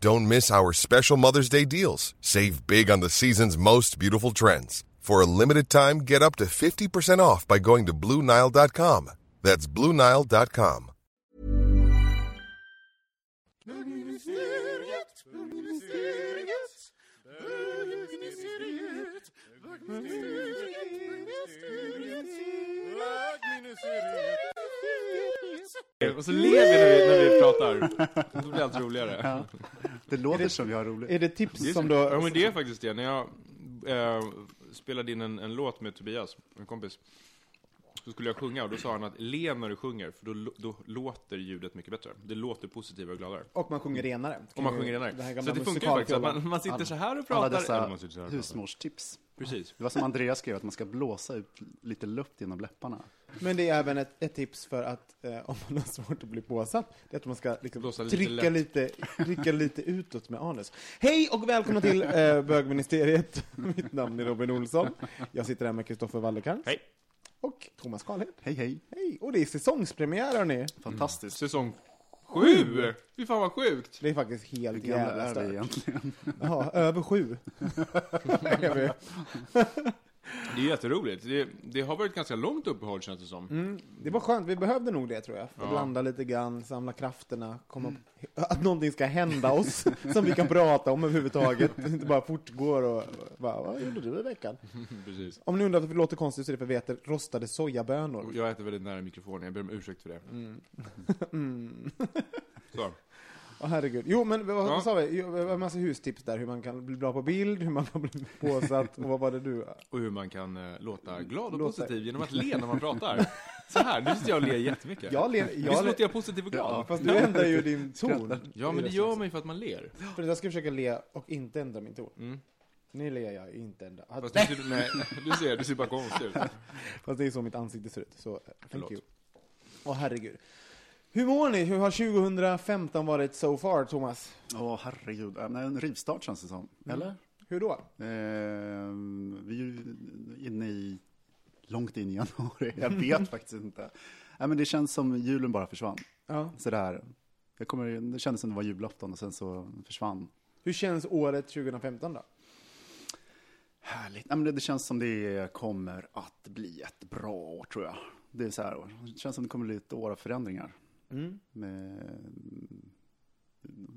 Don't miss our special Mother's Day deals. Save big on the season's most beautiful trends. For a limited time, get up to 50% off by going to Blue Nile.com. That's Blue Nile.com. Och så ler vi när vi, när vi pratar. Då blir allt roligare. Ja. Det låter som vi har roligt. Är det tips Det är, som du... Ja men det är faktiskt det. När jag eh, spelade in en, en låt med Tobias, en kompis, så skulle jag sjunga och då sa han att le när du sjunger, för då, då låter ljudet mycket bättre. Det låter positivare och gladare. Och man sjunger renare. Om man sjunger Det renare. gamla Så det funkar ju faktiskt. Man, man sitter så här och Alla pratar. man dessa och husmorstips. Precis. Det var som Andreas skrev, att man ska blåsa ut lite luft genom läpparna. Men det är även ett, ett tips för att eh, om man har svårt att bli påsatt, det är att man ska liksom Blåsa lite trycka, lite, trycka lite utåt med anus. Hej och välkomna till eh, bögministeriet. Mitt namn är Robin Olsson. Jag sitter här med Kristoffer Wallercrantz. Hej. Och Thomas Karlhed. Hej, hej. Hej! Och det är säsongspremiär hörni. Fantastiskt. Säsong sju! Fy fan vad sjukt! Det är faktiskt helt Hur jävla är vi stört. egentligen? Ja, över sju. Är vi. Det är jätteroligt. Det, det har varit ganska långt uppehåll känns det som. Mm, det var skönt, vi behövde nog det tror jag. För att Ja. blanda lite grann, samla krafterna, komma att någonting ska hända oss som vi kan prata om överhuvudtaget. Inte bara fortgår och bara, vad gjorde du i veckan? Precis. Om ni undrar varför det låter konstigt så är det för att vi äter rostade sojabönor. Jag äter väldigt nära mikrofonen, jag ber om ursäkt för det. Mm. Så. Åh herregud. Jo men vad, Ja. vad sa vi? En massa hustips där, hur man kan bli bra på bild, hur man kan bli påsatt och vad var det du? Och hur man kan eh, låta glad och Låta- positiv genom att le när man pratar. Så här, nu sitter jag och ler jättemycket. Jag ler, Visst jag låter ler, jag positiv och glad? ja, fast du ändrar ju din ton. Ja, men det gör man ju för att man ler. För jag ska försöka le och inte ändra min ton. Mm. Nu ler jag inte ändra. Fast du ser, nej, du ser, du ser bara konstig ut. Fast det är så mitt ansikte ser ut. Så, eh, thank Förlåt. you. Åh herregud. Hur mår ni? Hur har 2015 varit so far, Thomas? Åh, herregud. Äh, nej, En rivstart känns det som. Eller? Hur då? Eh, vi är ju inne i, långt in i januari. Jag vet faktiskt inte. Nej, men det känns som julen bara försvann. Ja. Sådär. Jag kommer, det kändes som det var julafton och sen så försvann. Hur känns året 2015 då? Härligt. Nej, men det, det känns som det kommer att bli ett bra år tror jag. Det, är så här, det känns som det kommer bli ett år av förändringar. Mm. Med,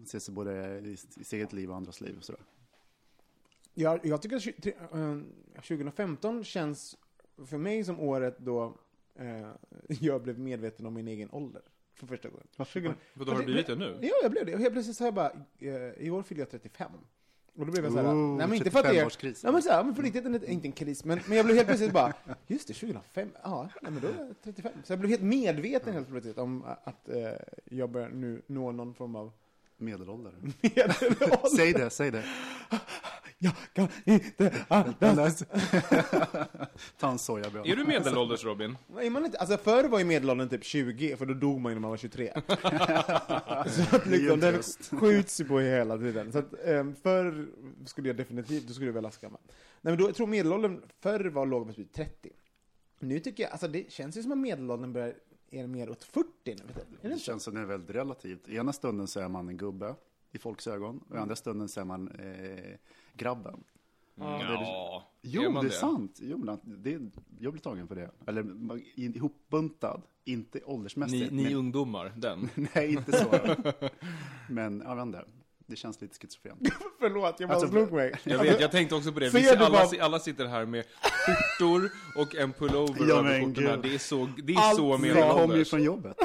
ses både i, i sitt eget liv och andras liv och sådär. Jag, jag tycker att tju- tre- eh, 2015 känns för mig som året då eh, jag blev medveten om min egen ålder. För första gången. 20, För då har du blivit det nu? Ja, jag blev det. Och helt plötsligt så jag bara, eh, i år fyller jag 35. Och då blev jag så här, nej men inte för att det är... 35-årskris. Nej men så här, men på riktigt, inte- inte en kris, men, men jag blev helt plötsligt bara, just det, 2005, ja, nej men då är jag 35. Så jag blev helt medveten helt plötsligt om att eh, jag börjar nu nå någon form av Medelålder. medelålder. säg det, säg det. Jag kan inte andas. Ta en sojabön. Är du medelålders Robin? Är man inte, alltså förr var ju medelåldern typ 20, för då dog man ju när man var 23. så att liksom, en den skjuts ju på hela tiden. Så att um, förr skulle jag definitivt, då skulle jag väl skam. Nej men då, jag tror medelåldern förr var låg på typ 30. Nu tycker jag, alltså det känns ju som att medelåldern börjar, är mer åt 40 nu. Det Det känns som det är väldigt relativt. I ena stunden så är man en gubbe i folks ögon och i andra stunden så är man eh, grabben. Ja, Jo, är det är sant. Jo, det, jag blir tagen för det. Eller ihopbuntad, inte Ni, åldersmässigt. ni men, ungdomar, den. nej, inte så. men jag vet inte. Det känns lite schizofrent. Förlåt, jag bara Alltså, slog mig. Jag vet, jag tänkte också på det. Vi alla, bara- alla sitter här med skjortor och en pullover Ja, över skjortorna. Det är så, det är Allt så bra. Jag kommer ju medelålders. från jobbet.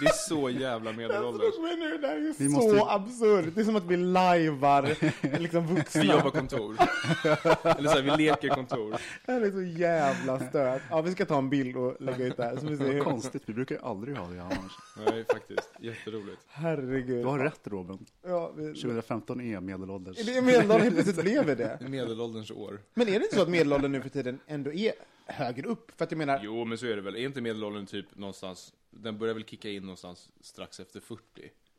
Det är så jävla medelålders. slog mig nu, det här är Vi så måste- absurt. Det är som att vi lajvar liksom vuxna. Vi jobbar kontor. Eller så här, vi leker kontor. Det här är så jävla stört. Ja, vi ska ta en bild och lägga ut det här så vi ser hur... Konstigt, vi brukar ju aldrig ha det annars. Nej, faktiskt. Jätteroligt. Herregud. Du har rätt Robin. Ja, vi... 2015 är medelålders. Det är medelåldern, helt plötsligt blev det. Medelålderns år. Men är det inte så att medelåldern nu för tiden ändå är högre upp? För att jag menar, Jo, men så är det väl. Är inte medelåldern typ någonstans, den börjar väl kicka in någonstans strax efter 40,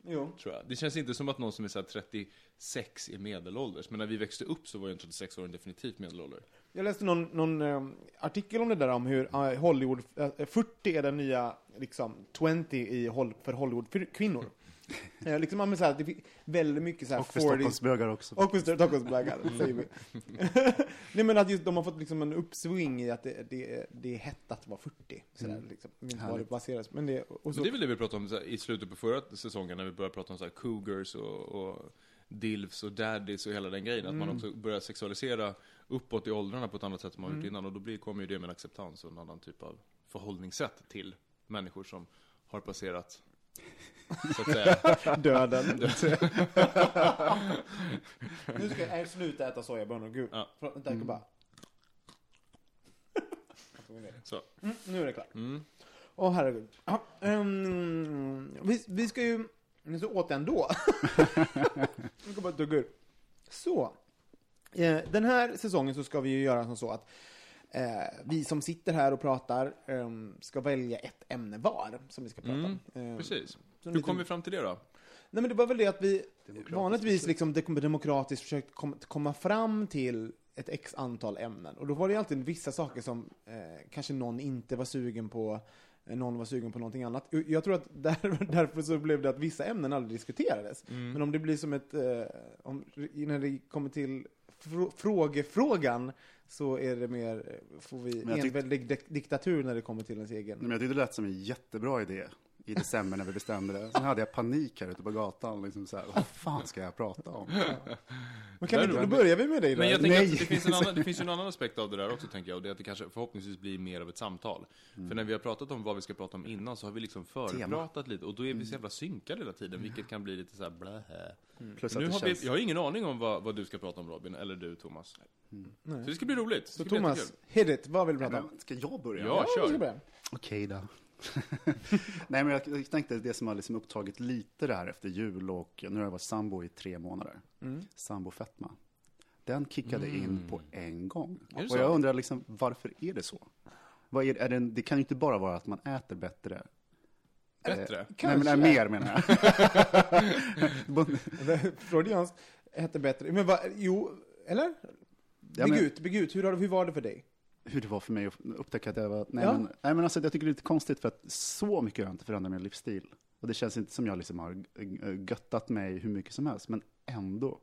jo. tror jag. Det känns inte som att någon som är så här 36 är medelålders. Men när vi växte upp så var ju en 36-åring definitivt medelålder. Jag läste någon, någon eh, artikel om det där om hur eh, Hollywood, eh, 40 är den nya liksom 20 i, för Hollywood-kvinnor. liksom, men så här, det är väldigt mycket så här Och för 40s Stockholmsbögar också. Och för Stockholmsbaggar, säger vi. Nej men att just de har fått liksom en uppsving i att det, det, det är hett att vara 40. Sådär, liksom. Jag vad det Härligt. baseras Men det, och så, Men det är väl det vi pratade om här, i slutet på förra säsongen när vi började prata om så här, cougars och, och dilfs och daddies och hela den grejen. Att man också börjar sexualisera uppåt i åldrarna på ett annat sätt än man gjort innan. Och då blir, kommer ju det med en acceptans och en annan typ av förhållningssätt till människor som har passerat, så att säga. döden. nu ska jag sluta äta sojabönor. Gud. Ja. Förlåt, vänta, jag bara... Tog en del. Så. Mm, nu är det klart. Mm. Åh herregud. Ja, ehm, vi, vi ska ju... Nu så åt jag ändå. Jag ska bara tugga ur. Så. Eh, den här säsongen så ska vi ju göra som så att vi som sitter här och pratar ehm, ska välja ett ämne var som vi ska prata om. Eh, Precis. så Hur lite- kom vi fram till det då? Nej men det var väl det att vi vanligtvis liksom de- demokratiskt försökt kom, komma fram till ett x antal ämnen. Och då var det ju alltid vissa saker som eh, kanske någon inte var sugen på, eh, någon var sugen på någonting annat. Jag tror att där, därför så blev det att vissa ämnen aldrig diskuterades. Mm. Men om det blir som ett, eh, om, när det kommer till frå, frågefrågan så är det mer, eh, får vi enväldig dik- diktatur när det kommer till ens egen. Men jag tyckte det lät som en jättebra idé i december när vi bestämde det. Sen hade jag panik här ute på gatan. Liksom så här, vad fan ska jag prata om? Men kan vi Där- då börjar vi med dig Men jag där. tänker Nej. att det finns, en annan, det finns ju en annan aspekt av det där också, tänker jag. Och det är att det kanske förhoppningsvis blir mer av ett samtal. För när vi har pratat om vad vi ska prata om innan så har vi liksom förpratat lite. Och då är vi så jävla synkade hela tiden, vilket kan bli lite så här blä. Plus att Nu det har känns... vi, jag har ingen aning om vad, vad du ska prata om Robin, eller du Thomas. Nej. Så det ska bli roligt. Så Thomas, hit it, vad vill du prata om? Ska jag börja? Ja, ska kör. Okej då. Nej, men jag, tänkte det som har liksom upptagit lite det här efter jul och nu har jag varit sambo i tre månader. Mm. Sambofetma. Den kickade in på en gång. Och så? jag undrar liksom, varför är det så? Vad är, är det, en- det kan ju inte bara vara att man äter bättre. Bättre? Eh, nej, men nej, mer menar jag. Freudians hette bättre. Men vad, jo, eller? Ja, Bygg men- ut, bygg ut. Hur, hur var det för dig? Hur det var för mig att upptäcka att jag var... Nej, Ja. men, nej men alltså jag tycker det är lite konstigt för att så mycket har jag inte förändrat min livsstil. Och det känns inte som jag liksom har göttat mig hur mycket som helst, men ändå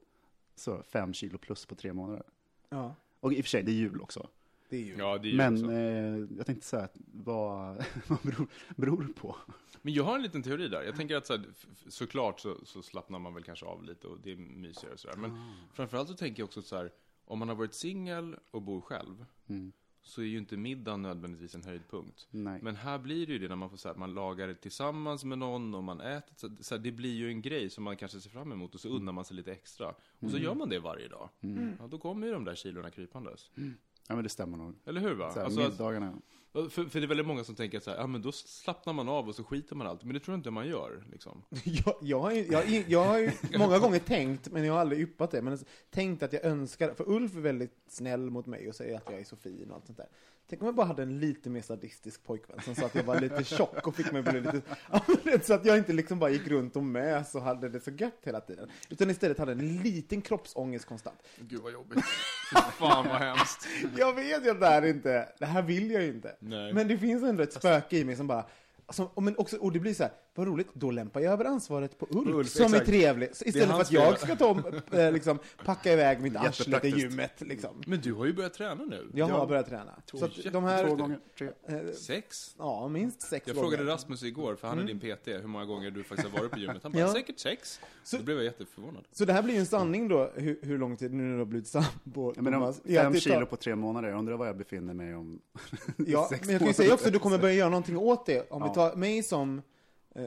så fem kilo plus på tre månader. Ja, Och i och för sig, det är jul också. det är ju... Ja, det är ju Men eh, jag tänkte säga att vad, vad beror, beror det på? Men jag har en liten teori där. Jag tänker att så här, såklart så, så slappnar man väl kanske av lite och det är mysigare och sådär. Men framförallt så tänker jag också så här, om man har varit singel och bor själv, Mm. Så är ju inte middagen nödvändigtvis en höjdpunkt. Nej. Men här blir det ju det när man får så här, man lagar det tillsammans med någon och man äter. Så, så här, det blir ju en grej som man kanske ser fram emot och så unnar man sig lite extra. Och så gör man det varje dag. Ja, då kommer ju de där kilorna krypandes. Ja, men det stämmer nog. Eller hur va? Så här, Alltså, middagarna. För, för det är väldigt många som tänker att så här, ja men då slappnar man av och så skiter man allt. Men det tror jag inte man gör. Liksom. Jag, jag, har ju, jag, jag har ju många gånger tänkt, men jag har aldrig yppat det, men tänkt att jag önskar, för Ulf är väldigt snäll mot mig och säger att jag är så fin och allt sånt där. Tänk om jag bara hade en lite mer sadistisk pojkvän som sa att jag var lite tjock och fick mig att bli lite... Så att jag inte liksom bara gick runt och mös och hade det så gött hela tiden. Utan istället hade en liten kroppsångest konstant. Gud vad jobbigt. Fan vad hemskt. Jag vet ju att det här inte, det här vill jag ju inte. Nej. Men det finns ändå ett spöke i mig som bara, alltså, och, men också, och det blir så här, vad roligt, då lämpar jag över ansvaret på Ulf, Ulf, som exakt. är trevlig. Istället för hans att jag ska ta, äh, liksom, packa iväg mitt arsle till gymmet. Liksom. Men du har ju börjat träna nu. Jag har Ja. börjat träna. Så att de här, Två gånger, tre. eh, Sex? ja, minst sex Jag gånger. frågade Rasmus igår, för han är din PT, hur många gånger du faktiskt har varit på gymmet. Han bara, Ja. säkert sex. Så- Då blev jag jätteförvånad. Så det här blir ju en sanning då, hur, hur lång tid nu när du har blivit sambo, är att fem kilo på tre månader, jag undrar var jag befinner mig om Ja, sex men jag kan ju säga också du kommer börja göra någonting åt det. Om vi Ja. tar mig som, eh,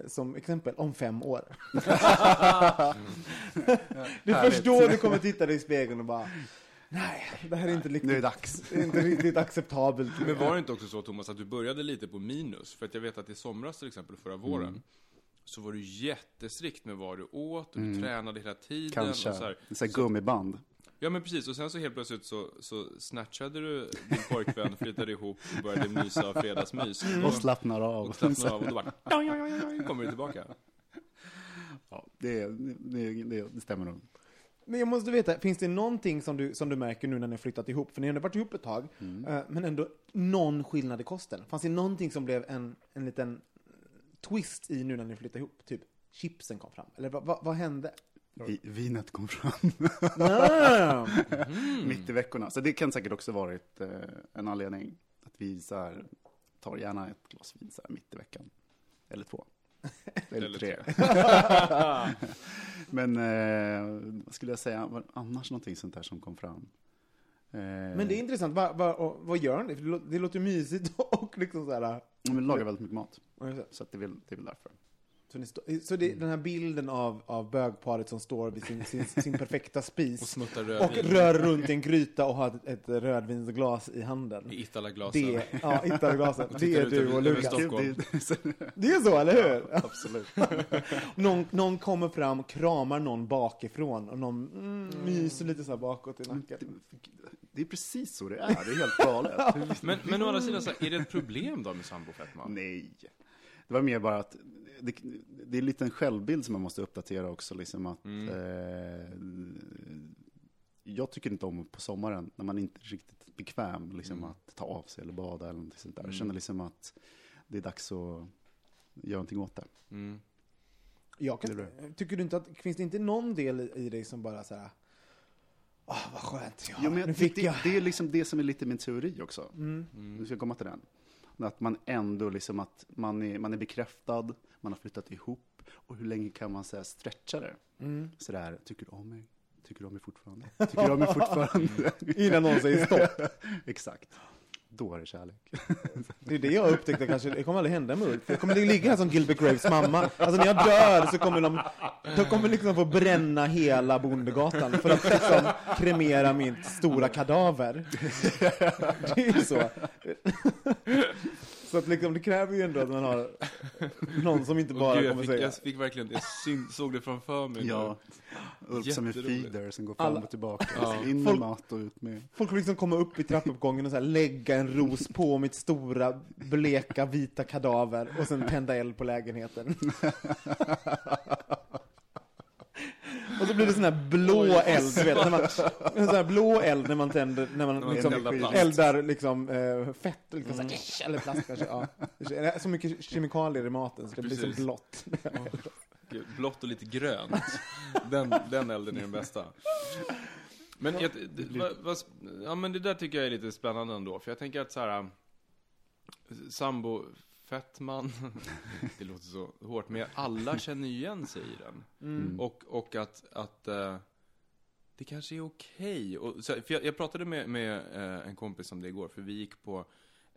som exempel, om fem år. det är först då du kommer titta dig i spegeln och bara, nej, det här är inte Nu är det riktigt, dags. det är inte riktigt acceptabelt. Men var det inte också så Thomas, att du började lite på minus? För att jag vet att i somras till exempel, förra våren, Mm. så var du jättestrikt med vad du åt, och du tränade hela tiden. Kanske. Och så här. Det är så här gummiband. Ja men precis, och sen så helt plötsligt så, så snatchade du din pojkvän, flyttade ihop och började mysa av fredagsmys. Och slappnar av. Och slappnade av och då bara, "Oj, oj, oj, oj", kommer du tillbaka. Ja, det, det, det, det stämmer nog. Men jag måste veta, finns det någonting som du, som du märker nu när ni har flyttat ihop? För ni har ändå varit ihop ett tag, eh, men ändå någon skillnad i kosten. Fanns det någonting som blev en, en liten twist i nu när ni flyttade ihop? Typ chipsen kom fram? Eller vad, vad, vad hände? I, vinet kom fram Ah, mitt i veckorna. Så det kan säkert också varit eh, en anledning. Att vi så här, tar gärna ett glas vin så här, mitt i veckan. Eller två. Eller, Eller tre. Men eh, vad skulle jag säga, var annars någonting sånt där som kom fram? Eh, Men det är intressant, vad, vad, och vad gör ni? Det, lå- det låter mysigt och liksom så här... Men vi lagar väldigt mycket mat. Så att det, är väl, det är väl därför. Så, ni stå, så det, den här bilden av, av bögparet som står vid sin, sin, sin perfekta Och spis och rödvin. rör runt i en gryta och har ett, ett rödvinsglas i handen. I Italaglasen. Det, ja, Italglasen. Det är du och Lukas. Det, är så, eller hur? absolut. Någon, någon kommer fram, kramar någon bakifrån och någon mm, myser lite så här bakåt i nacken. det är precis så det är. Det är helt galet. Men, men å andra sidan, så här, är det ett problem då med sambofetma? Nej. Det var mer bara att det, det är lite en självbild som man måste uppdatera också. Liksom att, Mm. eh, jag tycker inte om på sommaren när man inte är riktigt bekväm liksom, Mm. att ta av sig eller bada eller någonting sånt där. Mm. Jag känner liksom att det är dags att göra någonting åt det. Mm. Jag kan, tycker du inte att, finns det inte någon del i, dig som bara så här, ah vad skönt, ja, Ja, men nu det, fick det, jag. det är liksom det som är lite min teori också. Mm. Mm. Nu ska jag komma till den. Att man ändå liksom att man är, man är bekräftad, man har flyttat ihop och hur länge kan man säga stretcha det? Mm. Sådär, tycker du om mig? Tycker du om mig fortfarande? Tycker du om mig fortfarande? Innan någon säger stopp. Exakt. Då är det kärlek. Det är det jag upptäckte kanske, det kommer aldrig hända med Ulf. Jag kommer ligga här som Gilbert Graves mamma. Alltså när jag dör så kommer de, de kommer liksom få bränna hela Bondegatan för att liksom kremera mitt stora kadaver. Det är ju så. Så att liksom, det kräver ju ändå att man har någon som inte bara gud, jag, kommer fick, säga jag fick verkligen, jag syn, såg det framför mig Ja. Ulf som en feeder som går fram Alla- och tillbaka. Ja. In med Folk- mat och ut med... Folk liksom komma upp i trappuppgången och så här lägga en ros på mitt stora, bleka, vita kadaver och sen tända eld på lägenheten. Och så blir det sån här blå eld, du vet, när man, en sån här blå eld när man tänder, när man man liksom eldar liksom eh, fett, liksom så här, eller plast kanske, ja. Så mycket kemikalier i maten så det blir Precis. så blått. Gud, Blått och lite grönt. Den, den elden är den bästa. Men, jag, vad, vad, ja, men det där tycker jag är lite spännande ändå. För jag tänker att så här, äh, sambo, fettman, det låter så hårt, men alla känner ju igen sig i den. Mm. Och, och att, att eh, det kanske är okej. Och så- För jag, jag pratade med, med eh, en kompis om det igår, för vi gick på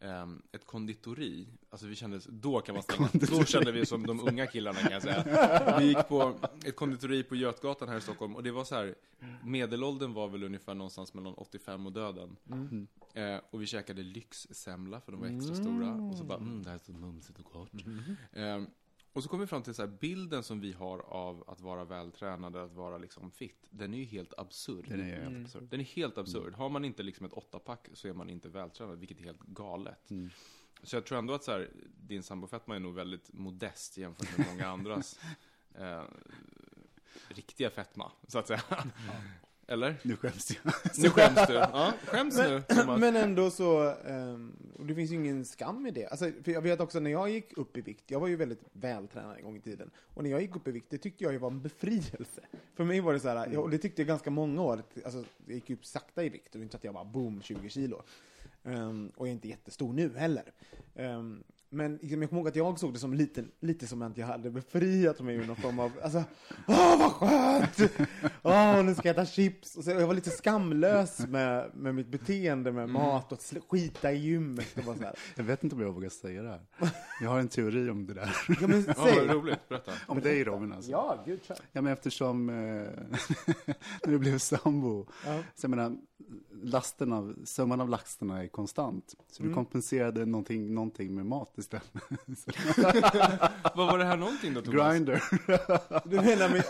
ehm, ett konditori. Alltså vi kände, då kan man stänga. Då kände vi som de unga killarna kan jag säga. Vi gick på ett konditori på Götgatan här i Stockholm och det var så här, medelåldern var väl ungefär någonstans mellan 85 och döden. Mm. Eh, och vi käkade lyxsemla för de var extra stora. Och så bara, mm, det här är så mumsigt och gott. Eh, och så kom vi fram till så här, bilden som vi har av att vara vältränade, att vara liksom fit, den är ju helt absurd. Den är helt absurd. Den är helt absurd. Har man inte liksom ett åttapack så är man inte vältränad, vilket är helt galet. Mm. Så jag tror ändå att så här, din sambofetma är nog väldigt modest jämfört med många andras eh, riktiga fetma, så att säga. Eller? Nu skäms jag. Nu skäms du. Ja, skäms nu, Thomas. Men ändå så, och det finns ju ingen skam i det. Alltså, för jag vet också när jag gick upp i vikt, jag var ju väldigt vältränad en gång i tiden, och när jag gick upp i vikt, det tyckte jag ju var en befrielse. För mig var det så här, jag, och det tyckte jag ganska många år, alltså jag gick upp sakta i vikt, och det är inte att jag bara boom, 20 kilo. Ehm, och jag är inte jättestor nu heller. Ehm, men liksom, jag kommer ihåg att jag såg det som lite, lite som att jag hade befriat mig ur någon form av, alltså, åh vad skönt! Åh, nu ska jag äta chips! Och så, jag var lite skamlös med, med mitt beteende med mat och att skita i gymmet och bara så här. Jag vet inte om jag vågar säga det här. Jag har en teori om det där. Ja men Ja, säg! vad roligt. Berätta. Om dig Robin alltså. Ja, gud kör. Ja, men eftersom eh, när du blev sambo, Ja. så jag menar, lasten av, summan av lasterna är konstant. Så Mm. du kompenserade någonting, någonting med mat istället. Vad var det här någonting då, Thomas? Grinder. Du menar min,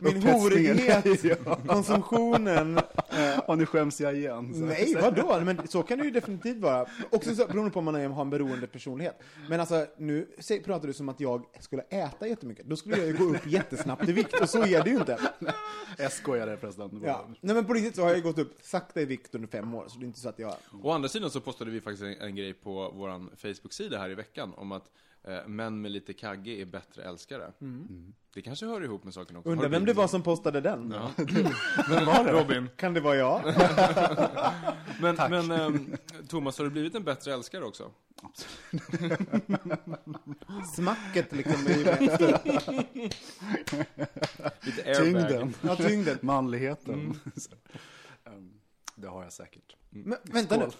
min horighet, Ja. konsumtionen. Eh, Och nu skäms jag igen. Så. nej, vadå? Men så kan det ju definitivt vara. Också så, beroende på om man är- har en beroende personlighet. Men alltså, nu pratar du som att jag skulle äta jättemycket. Då skulle jag ju gå upp jättesnabbt i vikt, och så är det ju inte. Jag skojade förresten. Ja. Nej men på riktigt så har jag gått upp sakta i vikt under fem år, så det är inte så att jag... Å andra sidan så postade vi faktiskt en, en grej på vår Facebook-sida här i veckan om att eh, män med lite kagge är bättre älskare. Det kanske hör ihop med saken också. Undrar vem det var som postade den? Ja. Vem var det? Robin. Kan det vara jag? Men, men ehm, Thomas, har du blivit en bättre älskare också? Smacket liksom i vänster. Lite airbag. Tyngden. Ja, tyngden. Manligheten. Um, det har jag säkert. Men vänta nu.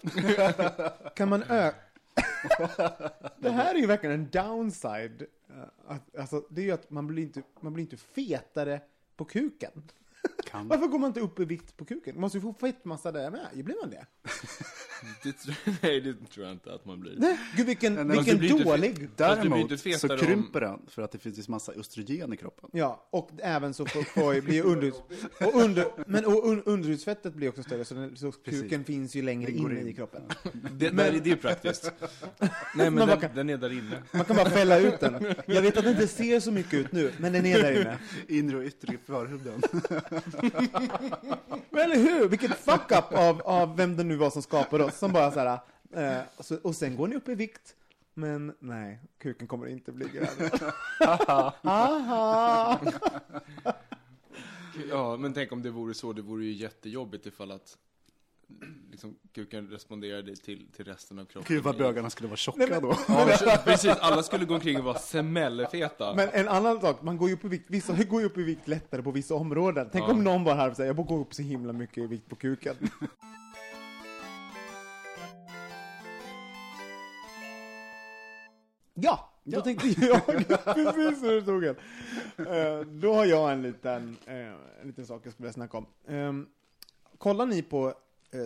Kan man öka... det här är ju verkligen en downside. Att, alltså, det är ju att man blir inte, man blir inte fetare på kuken. Kan. Varför går man inte upp i vikt på kuken? Man måste ju få fettmassa där med. Blir man det? Det, tror- nej, det tror jag inte att man blir. Nej, gud vilken, Nej, blir vilken dålig. Däremot så om- krymper den för att det finns massa östrogen i kroppen. Ja, och även så får, får blir under, och under, men och un, underhudsfettet blir också större, så, den, så kuken finns ju längre inne in. i kroppen. Det, nej, det är praktiskt. Nej, men Men den, kan- den är där inne. Man kan bara fälla ut den. Jag vet att den inte ser så mycket ut nu, men den är där inne. Inre och yttre förhuden. Men eller hur? Vilket fuck-up av, av vem det nu var som skapade oss, som bara så här, eh, och, så, och sen går ni upp i vikt, men nej, kuken kommer inte bli grön. Aha! Ja, men tänk om det vore så. Det vore ju jättejobbigt ifall att liksom, kuken responderade till, till resten av kroppen. Gud vad bögarna skulle vara tjocka Nej, men- då. Ja, precis. Alla skulle gå omkring och vara semellefeta. Men en annan sak, man går ju upp i vikt, vissa går ju upp i vikt lättare på vissa områden. Tänk Ja. om någon bara här och säger, jag går upp så himla mycket i vikt på kuken. Ja, då Ja. tänkte jag, precis hur det tog en. Eh, då har jag en liten, eh, en liten sak jag skulle vilja snacka om. Um, kollar ni på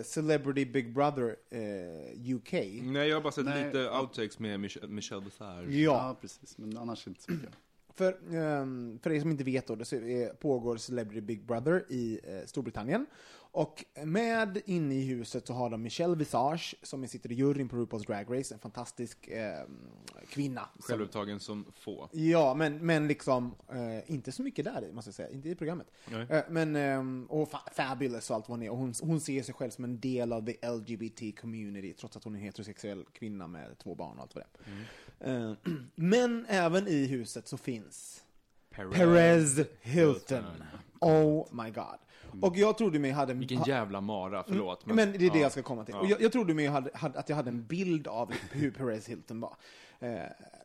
Celebrity Big Brother eh, UK? Nej, jag har bara sett Nej. lite outtakes med Mich- Michelle Visage. Ja, precis. Men annars inte så mycket. För, ehm, för er som inte vet då, det är, pågår Celebrity Big Brother i eh, Storbritannien. Och med inne i huset så har de Michelle Visage, som sitter i juryn på RuPaul's Drag Race, en fantastisk ehm, kvinna. Som, Självupptagen som få. ja, men, men liksom eh, inte så mycket där i, måste jag säga, inte i programmet. Eh, men, ehm, och fa fabulous och allt vad hon är. Och hon, hon ser sig själv som en del av the LGBT community, trots att hon är en heterosexuell kvinna med två barn och allt vad det. Eh, men även i huset så finns Perez Hilton. Oh my god. Och jag trodde mig hade... Vilken jävla mara, förlåt. Men, men det är det ja. jag ska komma till. Och jag, jag trodde mig hade, hade, att jag hade en bild av hur Perez Hilton var. Eh,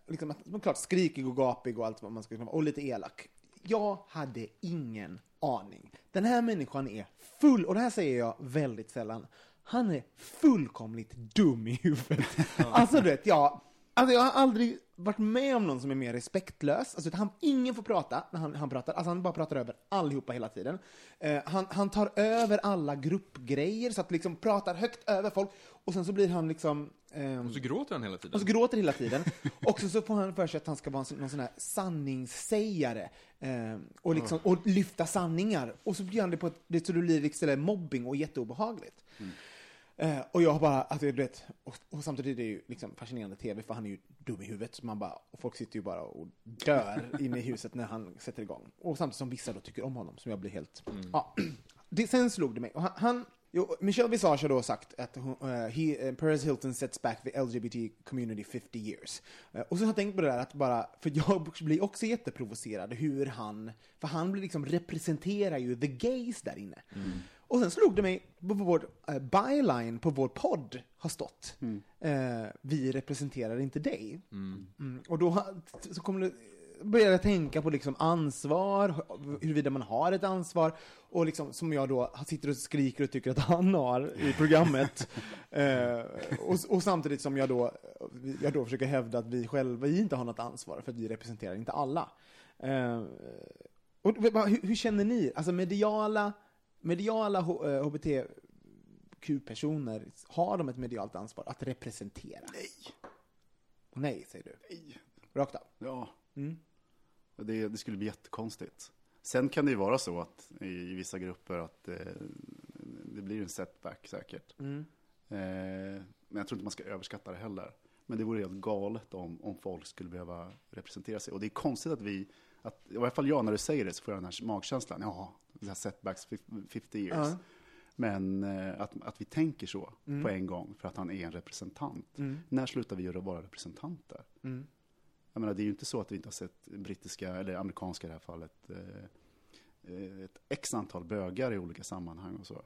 liksom att, men klart, skrikig och gapig och allt vad man ska kunna vara. Och lite elak. Jag hade ingen aning. Den här människan är full, och det här säger jag väldigt sällan. Han är fullkomligt dum i huvudet. Alltså du vet, jag, alltså jag har aldrig varit med om någon som är mer respektlös. Alltså, han, ingen får prata när han, han pratar. Alltså, han bara pratar över allihopa hela tiden. Eh, han, han tar över alla gruppgrejer, så att liksom pratar högt över folk. Och sen så blir han liksom... ehm, Och så gråter han hela tiden. och så gråter hela tiden. Och så, så får han för sig att han ska vara en, någon sån här sanningssägare. Eh, och, liksom, och lyfta sanningar. Och så blir han det på ett, det, så det blir liksom mobbing och jätteobehagligt. Eh, och jag bara, alltså, du vet, och, och samtidigt är det ju liksom fascinerande tv för han är ju dum i huvudet. Så man bara, och folk sitter ju bara och dör inne i huset när han sätter igång. Och samtidigt som vissa då tycker om honom, som jag blir helt, ja. det, sen slog det mig. Och han, han jo, Michelle Visage har då sagt att hon, uh, he, uh, Paris Hilton sets back the LGBT community 50 years. Uh, och så har jag tänkt på det där att bara, för jag blir också jätteprovocerad hur han, för han blir liksom representerar ju the gays där inne. Och sen slog det mig, på vår uh, byline på vår podd har stått, eh, vi representerar inte dig. Mm. Och då så kommer det, började jag tänka på liksom ansvar, huruvida man har ett ansvar, och liksom, som jag då sitter och skriker och tycker att han har i programmet. eh, och, och samtidigt som jag då, jag då försöker hävda att vi själva vi inte har något ansvar, för att vi representerar inte alla. Eh, och, hur, hur känner ni? Alltså mediala, mediala H- eh, HBTQ-personer, har de ett medialt ansvar att representera? Nej. Nej, säger du. Nej. Rakt av. Ja, Mm. det, det skulle bli jättekonstigt. Sen kan det ju vara så att i, i vissa grupper att eh, det blir en setback säkert. Mm. Eh, men jag tror inte man ska överskatta det heller. Men det vore helt galet om, om folk skulle behöva representera sig. Och det är konstigt att vi, att, i alla fall jag när du säger det så får jag den här magkänslan. Ja, setbacks fif- 50 years. Ja. Men eh, att, att vi tänker så på en gång för att han är en representant. Mm. När slutar vi göra vara representanter? Mm. Jag menar, det är ju inte så att vi inte har sett brittiska, eller amerikanska i det här fallet, eh, eh, ett x antal bögar i olika sammanhang och så.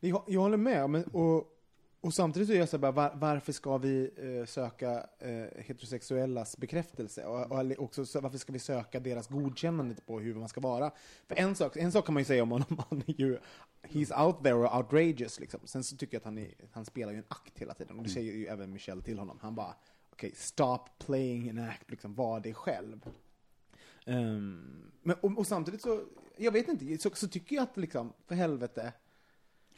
Jag, jag håller med, men, och, och samtidigt så är jag så bara, var, varför ska vi eh, söka eh, heterosexuellas bekräftelse? Och, och också, så, varför ska vi söka deras godkännande på hur man ska vara? För en sak, en sak kan man ju säga om honom, han är ju, he's out there och outrageous liksom. Sen så tycker jag att han, är, han spelar ju en akt hela tiden, och det säger ju även Michelle till honom. Han bara, okej, stop playing an act, liksom, var dig själv. Ehm, men, och, och samtidigt så, jag vet inte, så, så tycker jag att liksom, för helvete,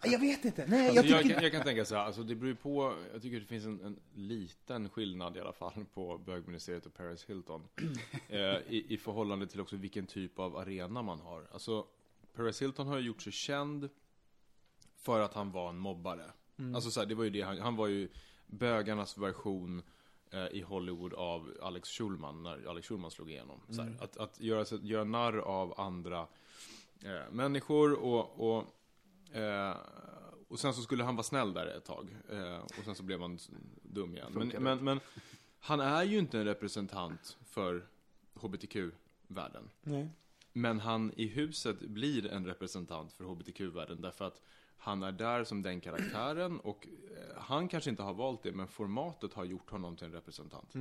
jag vet inte. Nej, Alltså, jag jag, tycker kan, jag kan tänka så här, alltså det beror på, jag tycker det finns en, en liten skillnad i alla fall på bögministeriet och Paris Hilton. eh, i, I förhållande till också vilken typ av arena man har. Alltså, Paris Hilton har ju gjort sig känd för att han var en mobbare. Alltså så här, det var ju det han, han var ju bögarnas version eh, i Hollywood av Alex Schulman, när Alex Schulman slog igenom. Så här, att, att göra, göra narr av andra eh, människor och, och Eh, och sen så skulle han vara snäll där ett tag. Eh, och sen så blev han dum igen. Men, men, men han är ju inte en representant för HBTQ-världen. Nej. Men han i huset blir en representant för HBTQ-världen därför att han är där som den karaktären och eh, han kanske inte har valt det men formatet har gjort honom till en representant.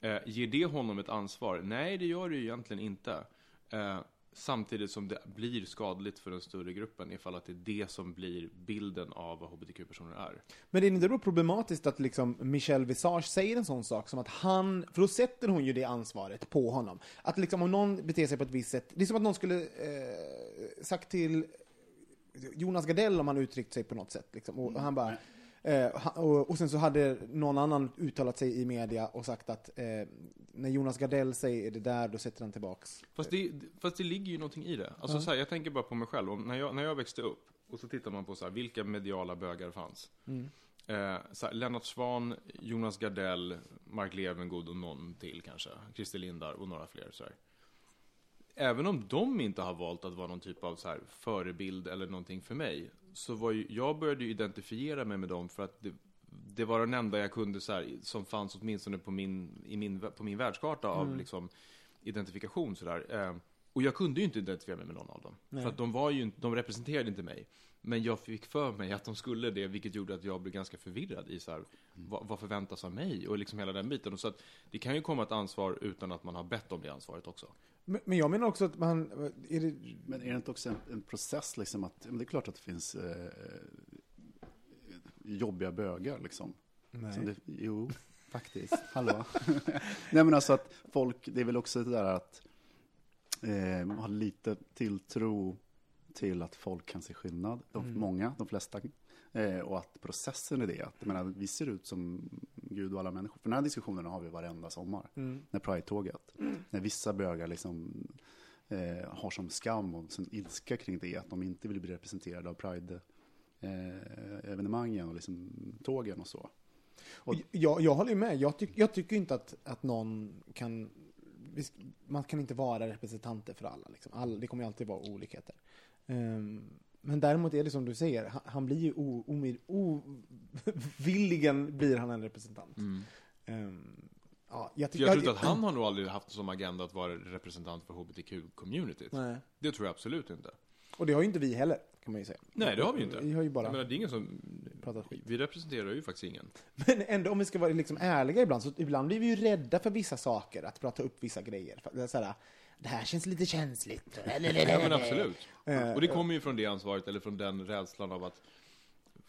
Eh, ger det honom ett ansvar? Nej, det gör det ju egentligen inte. Eh, samtidigt som det blir skadligt för den större gruppen ifall att det är det som blir bilden av vad HBTQ-personer är. Men är det inte då problematiskt att liksom Michelle Visage säger en sån sak som att han, för då sätter hon ju det ansvaret på honom. Att liksom om någon beter sig på ett visst sätt, det är som att någon skulle eh, sagt till Jonas Gardell om han uttryckt sig på något sätt. Liksom, och, och han bara, eh, och, och sen så hade någon annan uttalat sig i media och sagt att eh, när Jonas Gardell säger det där, då sätter han tillbaks. Fast det, fast det ligger ju någonting i det. Alltså så här, jag tänker bara på mig själv. När, jag, när jag växte upp och så tittar man på så här, vilka mediala bögar fanns. Eh, så här, Lennart Svan, Jonas Gardell, Mark Levengood och någon till kanske. Christer Lindar och några fler. Så här. Även om de inte har valt att vara någon typ av så förebild eller någonting för mig. Så var ju, jag började ju identifiera mig med dem för att det, det var den enda jag kunde så här, som fanns åtminstone på min, i min, på min världskarta av liksom, identifikation. Så där. Eh, och jag kunde ju inte identifiera mig med någon av dem. För att de, var ju, inte- de representerade inte mig. Men jag fick för mig att de skulle det, vilket gjorde att jag blev ganska förvirrad i så här, vad, vad förväntas av mig? Och liksom hela den biten. Och så att det kan ju komma ett ansvar utan att man har bett om det ansvaret också. Men, jag menar också att man, är det, Men är det inte också en, en process liksom att, men det är klart att det finns eh, jobbiga bögar liksom. Nej. Det, jo, faktiskt. Hallå. Nej men alltså att folk, det är väl också det där att eh, man har lite tilltro till att folk kan se skillnad. De, Många, de flesta. Eh, och att processen är det. Att, menar, vi ser ut som Gud och alla människor. För den här diskussionen har vi varenda sommar. När Pride-tåget. När vissa bögar liksom eh, har som skam och som ilska kring det. Att de inte vill bli representerade av Pride-evenemangen och liksom tågen och så. Och- jag, jag håller ju med. Jag, tyck, jag tycker inte att, att någon kan... Man kan inte vara representanter för alla. Liksom. alla det kommer alltid vara olikheter. Ehm, men däremot är det som du säger, han, han blir ju ovilligen blir han en representant. Mm. Ehm, ja, jag, För ty- jag tror inte att han har nog aldrig haft som agenda att vara representant för HBTQ-communityt. Nej. Det tror jag absolut inte. Och det har ju inte vi heller, kan man ju säga. Nej, det har vi ju inte. Vi har ju bara Jag menar, det är ingen som... pratat skit. Vi representerar ju faktiskt ingen. Men ändå, om vi ska vara liksom ärliga ibland, så ibland blir vi ju rädda för vissa saker, att prata upp vissa grejer. Så här, det här känns lite känsligt. Ja, men absolut. Eh, Och det kommer ju från det ansvaret, eller från den rädslan av att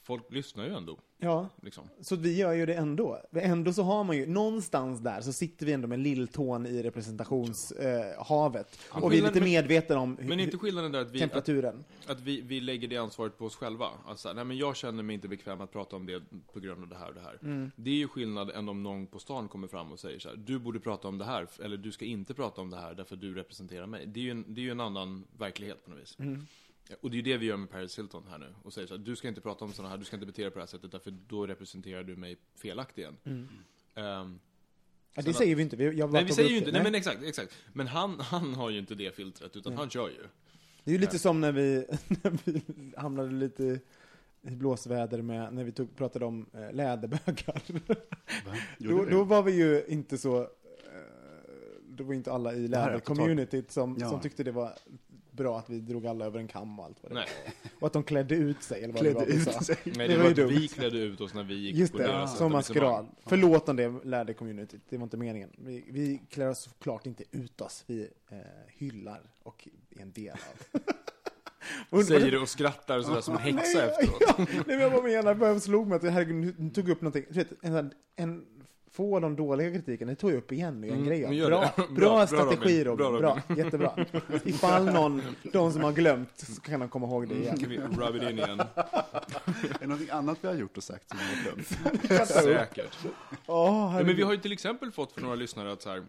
folk lyssnar ju ändå. Ja, Liksom. så vi gör ju det ändå. Ändå så har man ju, någonstans där så sitter vi ändå med lilltån i representationshavet. Eh, havet. men och vi är lite medvetna om Men inte skillnaden där att vi, att, temperaturen. att vi, vi lägger det ansvaret på oss själva? Alltså, nej men jag känner mig inte bekväm att prata om det på grund av det här och det här. Mm. Det är ju skillnad än om någon på stan kommer fram och säger så här, du borde prata om det här, eller du ska inte prata om det här därför du representerar mig. Det är ju en, det är ju en annan verklighet på något vis. Mm. Och det är ju det vi gör med Paris Hilton här nu. Och säger så här, du ska inte prata om sådana här, du ska inte bete dig på det här sättet därför då representerar du mig felaktigen. Mm. Ehm, Ja, det säger vi inte. Vi, jag nej, vi säger ju inte, nej men exakt, exakt. Men han, han har ju inte det filtret, utan han kör ju. Det är ju lite som när vi, när vi hamnade lite i blåsväder med, när vi tog, pratade om eh, läderbögar. Då, då var vi ju inte så, eh, det var inte alla i lädercommunityt som, Ja. som tyckte det var bra att vi drog alla över en kam och allt vad det Nej, var. Och att de klädde ut sig, eller vad Klädde det var vi ut sa. sig. nej Det det, var var ju att vi dumt. klädde ut oss när vi gick Just på det, deras som maskerad. Förlåt om det lädercommunityt, det var inte meningen. Vi, vi klär oss såklart inte ut oss, vi eh, hyllar och är en del av. Och- Säger det och skrattar sådär som en häxa Nej, efteråt. Ja, nej, men jag bara menar, jag slog mig att herregud, nu- nu tog upp någonting. Du vet, en, en, få de dåliga kritiken, det tog jag upp igen och gör en Mm, grej Bra, det. bra, Bra, strategi Robin. Robin. Bra, Bra, jättebra. Ifall någon, de som har glömt, så kan de komma ihåg det igen. Kan vi rub it in igen? Är det någonting annat vi har gjort och sagt som vi har glömt? Säkert. Åh, Ja, men vi har ju till exempel fått från några lyssnare att så här,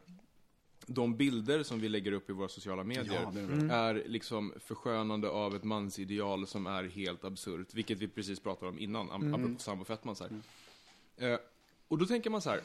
de bilder som vi lägger upp i våra sociala medier Ja, det är är liksom förskönande av ett mansideal som är helt absurt, vilket vi precis pratade om innan, mm. apropå Sambo Fettman. Så här. Eh, och då tänker man så här,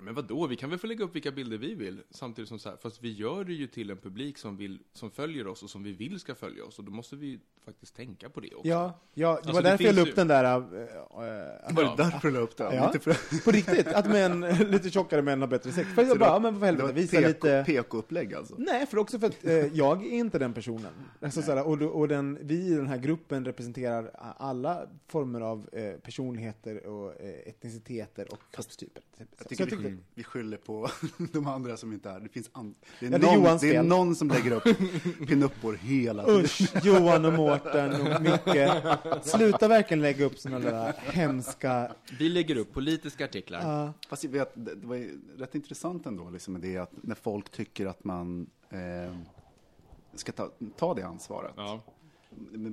men vad då? vi kan väl få lägga upp vilka bilder vi vill, samtidigt som så här, fast vi gör det ju till en publik som, vill, som följer oss och som vi vill ska följa oss, och då måste vi faktiskt tänka på det också. Ja, ja, det Alltså, var det därför jag la ju- upp den där... Äh, äh, Var det därför du la upp den? Ja. För, på riktigt, att män, lite tjockare män har bättre sex. För jag Så bara, ja, men för helvete, visa lite... PK-upplägg alltså? Nej, för också för att eh, jag är inte den personen. Alltså, såhär, och och den, vi i den här gruppen representerar alla former av eh, personligheter och eh, etniciteter och kroppstyper. Jag Så tycker jag tyckte- vi, vi skyller på de andra som inte är Det finns an, det, är Ja, det är någon, det är någon som lägger upp pinuppor hela tiden. Usch, Johan och Mårten och Micke. Sluta verkligen lägga upp såna där hemska... Vi lägger upp politiska artiklar. Ja. Fast jag vet, det, var ju rätt intressant ändå, liksom, det att när folk tycker att man eh, ska ta, ta det ansvaret. Ja.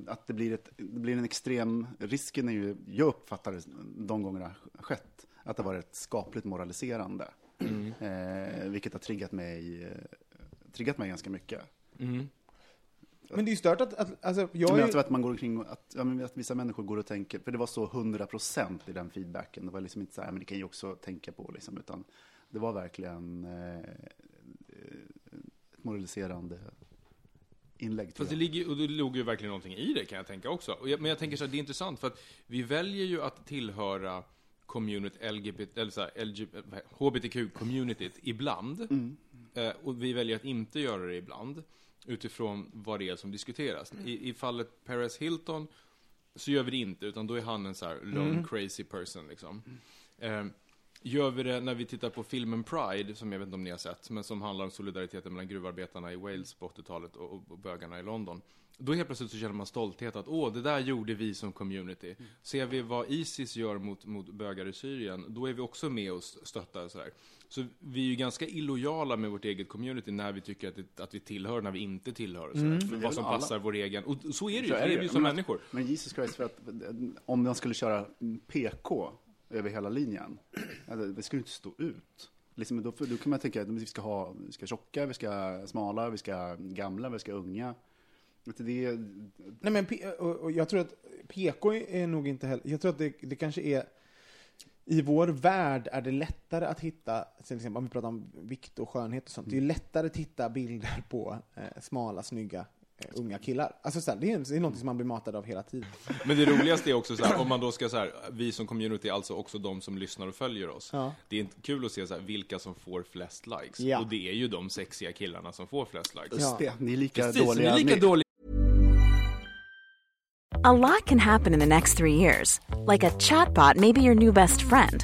Att det blir, ett, det blir en extrem, risken är ju, jag uppfattar det de gånger det har skett, att det har varit ett skapligt moraliserande. Mm. Eh, vilket har triggat mig, eh, triggat mig ganska mycket. Mm. Men det är ju stört att, att alltså, jag Men jag ju, tror att man går omkring och att, ja, men att vissa människor går och tänker, för det var så 100% i den feedbacken. Det var liksom inte så här, men det kan ju också tänka på liksom, utan det var verkligen eh, ett moraliserande inlägg. Fast det ligger, och det låg ju verkligen någonting i det kan jag tänka också. Och jag, men jag tänker så här, det är intressant för att vi väljer ju att tillhöra community LGBT, eller så här, LG, HBTQ-communityt ibland. Mm. Eh, och vi väljer att inte göra det ibland. Utifrån vad det är som diskuteras. I, i fallet Paris Hilton så gör vi det inte, utan då är han en så här lone crazy person liksom. Eh, Gör vi det när vi tittar på filmen Pride, som jag vet inte om ni har sett, men som handlar om solidariteten mellan gruvarbetarna i Wales på 80-talet och, och, och bögarna i London. Då helt plötsligt så känner man stolthet att åh, det där gjorde vi som community. Ser vi vad Isis gör mot, mot bögar i Syrien, då är vi också med och stöttar och sådär. Så vi är ju ganska illojala med vårt eget community när vi tycker att, det, att vi tillhör, när vi inte tillhör. För vad som alla. passar vår egen. Och så är det ju, Så är vi ju som Men- människor. Men Jesus Christ, för att eh, om man skulle köra PK över hela linjen, alltså, det skulle inte stå ut. Liksom, då, då kan man tänka att vi ska ha vi ska tjocka, vi ska smala, vi ska gamla, vi ska unga. Det är, Nej, men, och, jag tror att PK är nog inte heller... Jag tror att det, det kanske är... I vår värld är det lättare att hitta, till exempel om vi pratar om vikt och skönhet och sånt, det är ju lättare att hitta bilder på eh, smala, snygga unga killar. Alltså så här, det, är, det är något som man blir matad av hela tiden. Men det roligaste är också så här, om man då ska så här, vi som community, alltså också de som lyssnar och följer oss. Ja. Det är inte kul att se så här, vilka som får flest likes. Ja. Och det är ju de sexiga killarna som får flest likes. Just det, ni är lika Precis, dåliga. ni är lika ni- dåliga A lot can happen in the next three years. Like a chatbot may be your new best friend.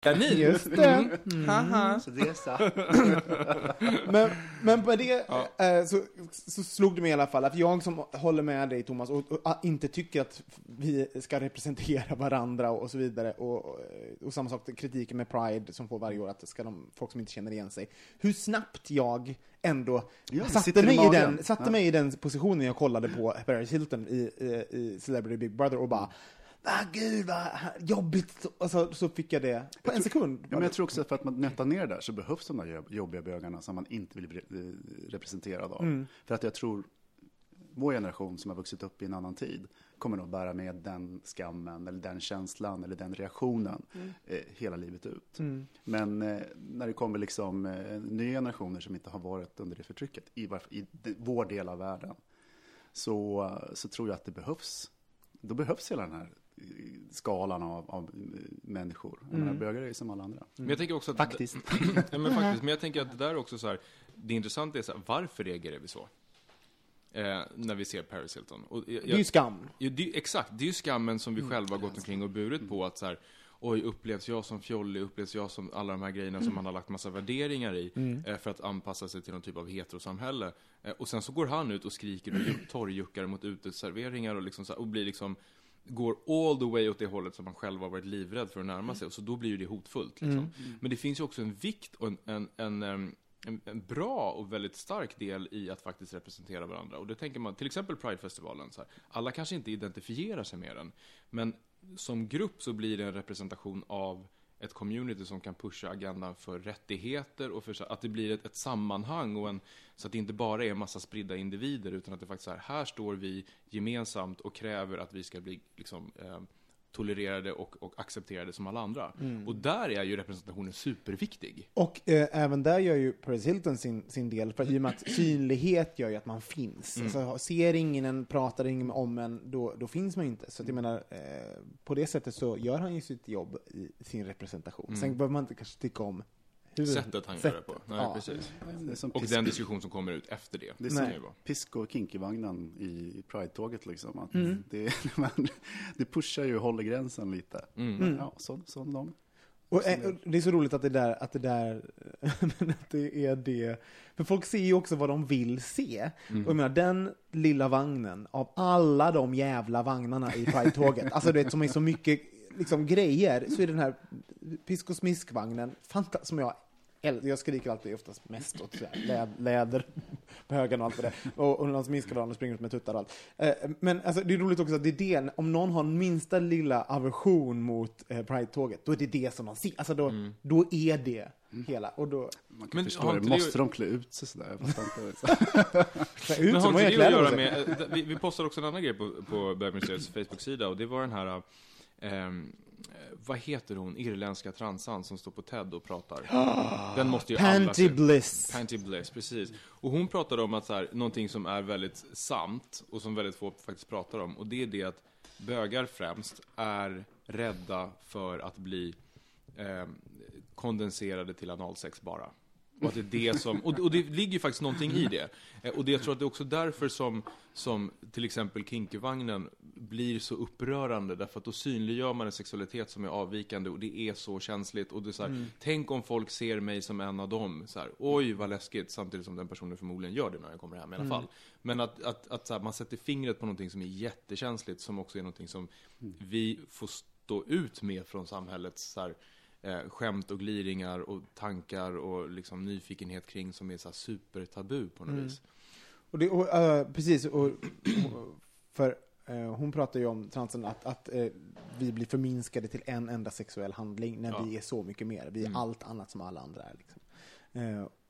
Kanin. Just det. Så det är så. Men, men på det eh, så, så slog det mig i alla fall att jag som håller med dig Thomas och, och ah, inte tycker att vi ska representera varandra och, och så vidare och, och, och samma sak kritiken med Pride som får varje år att ska de, folk som inte känner igen sig. Hur snabbt jag ändå Ja, satte, mig i, den, satte Ja. mig i den positionen jag kollade på Paris Hilton i, i, i Celebrity Big Brother och bara Ah, gud vad jobbigt! Och så, så fick jag det på en sekund. Ja, men jag tror också att för att man nötar ner där så behövs de där jobb- jobbiga bögarna som man inte vill bli eh, representerad av. Mm. För att jag tror vår generation som har vuxit upp i en annan tid kommer nog bära med den skammen eller den känslan eller den reaktionen Mm. eh, hela livet ut. Men eh, när det kommer liksom eh, nya generationer som inte har varit under det förtrycket i, varf- i de, vår del av världen så, så tror jag att det behövs. Då behövs hela den här skalan av, av eh, människor. Menar, bögar är ju som alla andra. Men jag tänker också att... Faktiskt. ja, men faktiskt. Men jag tänker att det där är också så här, det intressanta är så här, varför reagerar vi så? Eh, när vi ser Paris Hilton. Och jag, Det är ju skam. Ja, det, exakt, det är ju skammen som vi själva har gått omkring och burit på att så här, oj, upplevs jag som fjollig, upplevs jag som alla de här grejerna som man har lagt massa värderingar i eh, för att anpassa sig till någon typ av heterosamhälle. Eh, och sen så går han ut och skriker och ju- torrjuckar mot uteserveringar och, liksom så här, och blir liksom går all the way åt det hållet som man själv har varit livrädd för att närma sig. Och så då blir ju det hotfullt. Liksom. Men det finns ju också en vikt och en, en, en, en, en bra och väldigt stark del i att faktiskt representera varandra. Och det tänker man, till exempel Pridefestivalen, så här, alla kanske inte identifierar sig med den, men som grupp så blir det en representation av ett community som kan pusha agendan för rättigheter och för att det blir ett, ett sammanhang och en, så att det inte bara är en massa spridda individer utan att det faktiskt är här står vi gemensamt och kräver att vi ska bli liksom, eh, tolererade och, och accepterade som alla andra. Och där är ju representationen superviktig. Och eh, även där gör ju Paris Hilton sin, sin del, för i och med att synlighet gör ju att man finns. Mm. Alltså, ser ingen en, pratar ingen om en, då, då finns man ju inte. Så att jag menar, eh, på det sättet så gör han ju sitt jobb i sin representation. Sen behöver man inte kanske tycka om hur... Mm. Sättet han gör det på. Nej, Ja. precis. Det Och den diskussion som kommer ut efter det. det är som ju vara. pisk och kinkivagnen i, Pride-tåget. Liksom. Att Mm. det, man, det pushar ju håller gränsen lite. Mm. Men, ja, så, så de. Och, eh, det är så roligt att det där, att det där, att det är det. För folk ser ju också vad de vill se. Mm. Och jag menar, den lilla vagnen, av alla de jävla vagnarna i Pride-tåget, alltså du vet, som är så mycket liksom, grejer, så är den här pisk och smiskvagnen, som jag jag skriker alltid oftast mest åt sådär, lä, läder på högen och allt det är. Och, och någon som minskar och springer ut med tuttar och allt. Eh, men alltså, det är roligt också att det är det, om någon har minsta lilla aversion mot eh, Pride-tåget, då är det det som de ser. Alltså då, då är det hela. Och då, Man kan Men förstå det. inte det- Måste de klä ut sig sådär? Jag fattar inte. ut Men har de inte det att göra med, eh, vi, vi postade också en annan grej på, på Bögmuseets Facebook-sida och det var den här, eh, vad heter hon, irländska transan som står på TED och pratar. Den måste ju alla Panty se. Bliss. Panty Bliss, precis. Och hon pratade om att så här, någonting som är väldigt sant och som väldigt få faktiskt pratar om. Och det är det att bögar främst är rädda för att bli eh, kondenserade till analsex bara. Och att det är det som, och, och det ligger ju faktiskt någonting i det. Eh, Och det, jag tror att det är också därför som, som till exempel Kinkevagnen blir så upprörande. Därför att då synliggör man en sexualitet som är avvikande och det är så känsligt. Och det är så här, tänk om folk ser mig som en av dem. Så här, Oj, vad läskigt. Samtidigt som den personen förmodligen gör det när den kommer hem i alla fall. Men att, att, att här, man sätter fingret på någonting som är jättekänsligt, som också är någonting som vi får stå ut med från samhällets så här, eh, skämt och gliringar och tankar och liksom nyfikenhet kring som är så supertabu på något vis. Och det, och, eh, precis, och, och, för eh, hon pratar ju om transen att, att eh, vi blir förminskade till en enda sexuell handling när Ja. vi är så mycket mer. Vi är Mm. allt annat som alla andra är. Liksom.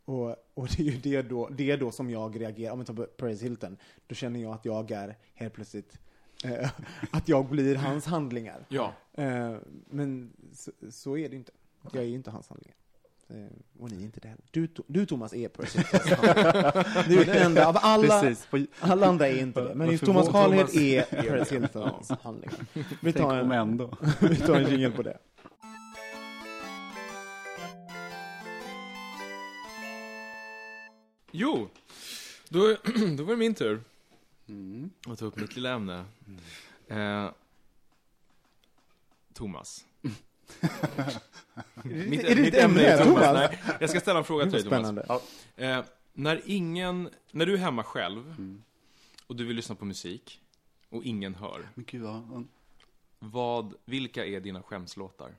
Och, och det är ju det då, det då som jag reagerar, om vi tar Paris Hilton, då känner jag att jag är helt plötsligt att jag blir hans handlingar. Ja, Eh, men så, så är det inte. Jag är ju inte hans handlingar. Eh, och ni är inte det heller. Du, du Thomas är handlingar. Du är den enda av alla, Precis. På, alla andra är inte det. Men just Thomas Carlhed är Paris Hiltons handlingar. Vi tar en, ändå. vi tar en jingle på det. Jo, då, då var det min tur Mm. att ta upp mitt lilla ämne. Eh, Thomas. mitt, är det ditt ämne, Thomas? Nej, jag ska ställa en fråga till dig, Thomas. Spännande. Eh, när ingen, när du är hemma själv Mm. och du vill lyssna på musik och ingen hör, Men gud, ja. vad, vilka är dina skämslåtar?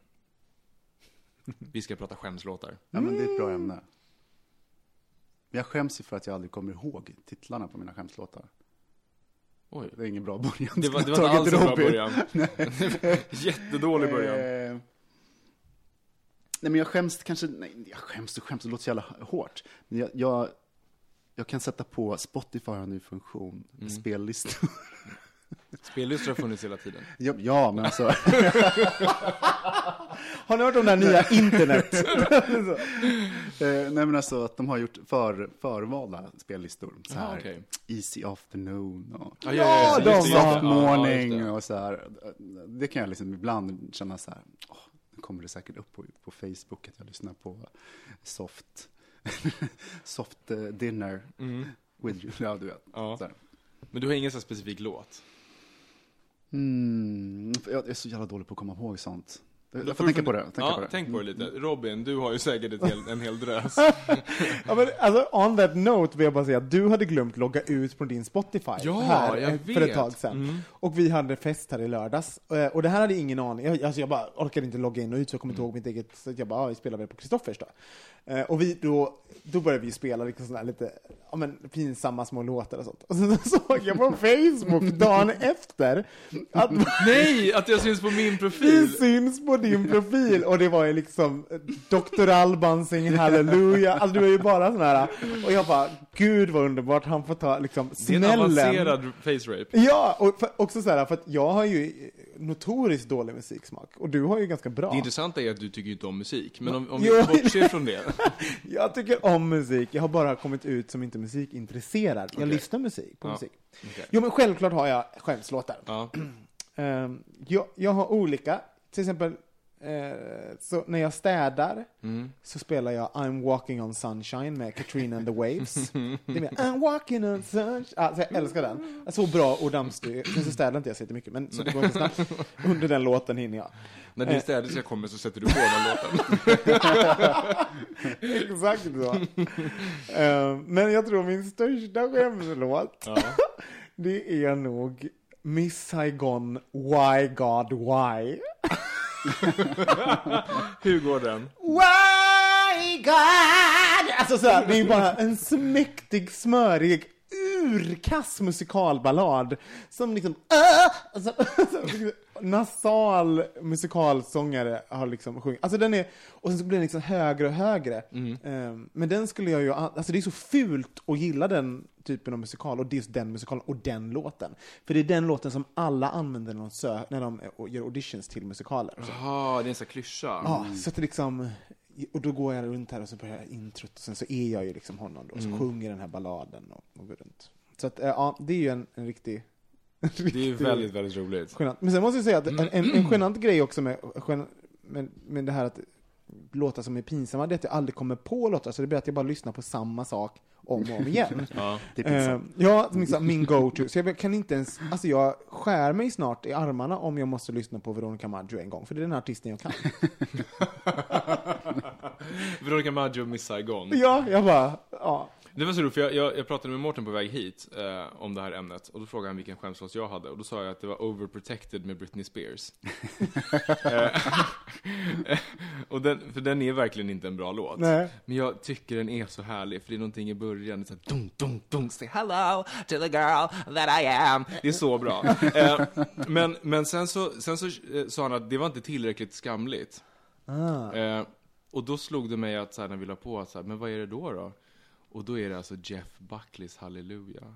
Vi ska prata skämslåtar. ja, men det är ett bra ämne. Jag skäms ju för att jag aldrig kommer ihåg titlarna på mina skämslåtar. Oj. Det är ingen bra början. Det var, det var inte alls en bra början. Jättedålig början. Eh, nej men jag skäms kanske, nej jag skäms och skäms, det låter så jävla hårt. Men jag, jag, jag kan sätta på, Spotify har en ny funktion, Mm. spellistor. Spellistor har funnits hela tiden. ja, ja, men alltså, Har ni hört om det här nya internet? eh, nej men alltså att de har gjort för, förvalda spellistor. Så här, okej. Easy afternoon och Ja, Ja, soft Ja, ja, morning just det. och så här. Det kan jag liksom ibland känna så här, åh, nu kommer det säkert upp på, på Facebook att jag lyssnar på soft, soft eh, dinner Mm. with you. Ja, du vet. Ja. Men du har ingen så specifik låt? Mm, jag är så jävla dålig på att komma ihåg sånt. Jag, får tänka på det. Tänka ja, på det. tänk på det lite. Robin, du har ju säkert hel, en hel drös. Ja, men, alltså, on that note vill jag bara säga att du hade glömt logga ut från din Spotify Ja, här eh, för ett tag sedan. Mm. Och vi hade fest här i lördags. Eh, Och det här hade ingen aning jag, alltså jag bara orkade inte logga in och ut så jag kommer inte ihåg mitt eget. Så jag bara, ja, vi spelar väl på Kristoffers då. Eh, Och vi, då, då började vi spela liksom sådana lite ja, men, pinsamma små låtar och sånt. Och så såg jag på Facebook dagen efter att Nej, att jag syns på min vi profil! syns på din profil och det var ju liksom eh, Dr. Alban sing Halleluja, alltså det var ju bara sån här och jag bara, gud vad underbart, han får ta liksom Det är en smällen. avancerad face rape. Ja, och för, också så här, för att jag har ju notoriskt dålig musiksmak och du har ju ganska bra. Det intressanta är att du tycker inte om musik, men om, om vi bortser från det. Jag tycker om musik, jag har bara kommit ut som inte musikintresserad. Jag Okej. lyssnar musik på Ja. musik. Okej. Jo men självklart har jag skämslåtar. Ja. Ehm, jag, jag har olika, till exempel eh, så när jag städar Mm. så spelar jag I'm walking on sunshine med Katrina and the Waves. Det är med, I'm walking on sunshine. Alltså, jag älskar den. Så bra och dammstyr. Sen så städar inte jag så jättemycket, men så det går inte snabbt. Under den låten hinner jag. När din Eh. städerska kommer så sätter du på den låten. Exakt så. Ehm, men jag tror min största skämslåt, Ja. det är nog Miss Saigon, Why God Why? Hur går den? Why God! Alltså såhär, det är ju bara en smäktig, smörig, urkass musikalballad. Som liksom, äh! alltså, nasal musikalsångare har liksom sjungit. Alltså den är, och sen så blir den liksom högre och högre. Ehm, men den skulle jag ju, alltså det är så fult att gilla den typen av musikal, och det är just den musikalen och den låten. För det är den låten som alla använder när de, sö- när de eh, gör auditions till musikaler. Jaha, det är en sån klyscha. Ja, så att det liksom, och då går jag runt här och så börjar introt och sen så är jag ju liksom honom då, och så sjunger den här balladen och, och går runt. Så att, eh, ja, det är ju en, en riktig... Det är väldigt, väldigt roligt. genant. Men sen måste jag säga att en, en, en genant grej också med, med, med det här att låtar som är pinsamma, det är att jag aldrig kommer på låtar, så det blir att jag bara lyssnar på samma sak om och om igen. Ja. Det är pinsamt. Eh, ja, som liksom min go-to. Så jag kan inte ens, alltså jag skär mig snart i armarna om jag måste lyssna på Veronica Maggio en gång, för det är den här artisten jag kan. Veronica Maggio Miss Saigon. Ja, jag bara, ja. Det var så roligt, för jag, jag, jag pratade med Mårten på väg hit eh, om det här ämnet, och då frågade han vilken skämslåt jag hade, och då sa jag att det var Overprotected med Britney Spears. Eh, och den, för den är verkligen inte en bra låt. Nej. Men jag tycker den är så härlig, för det är någonting i början, det är så här, dum, dum, dum, say hello to the girl that I am. Det är så bra. Eh, men, men sen så, sen så eh, sa han att det var inte tillräckligt skamligt. Ah. Eh, och då slog det mig att så här, när vi la på, att så här, men vad är det då då? Och då är det alltså Jeff Buckleys Halleluja.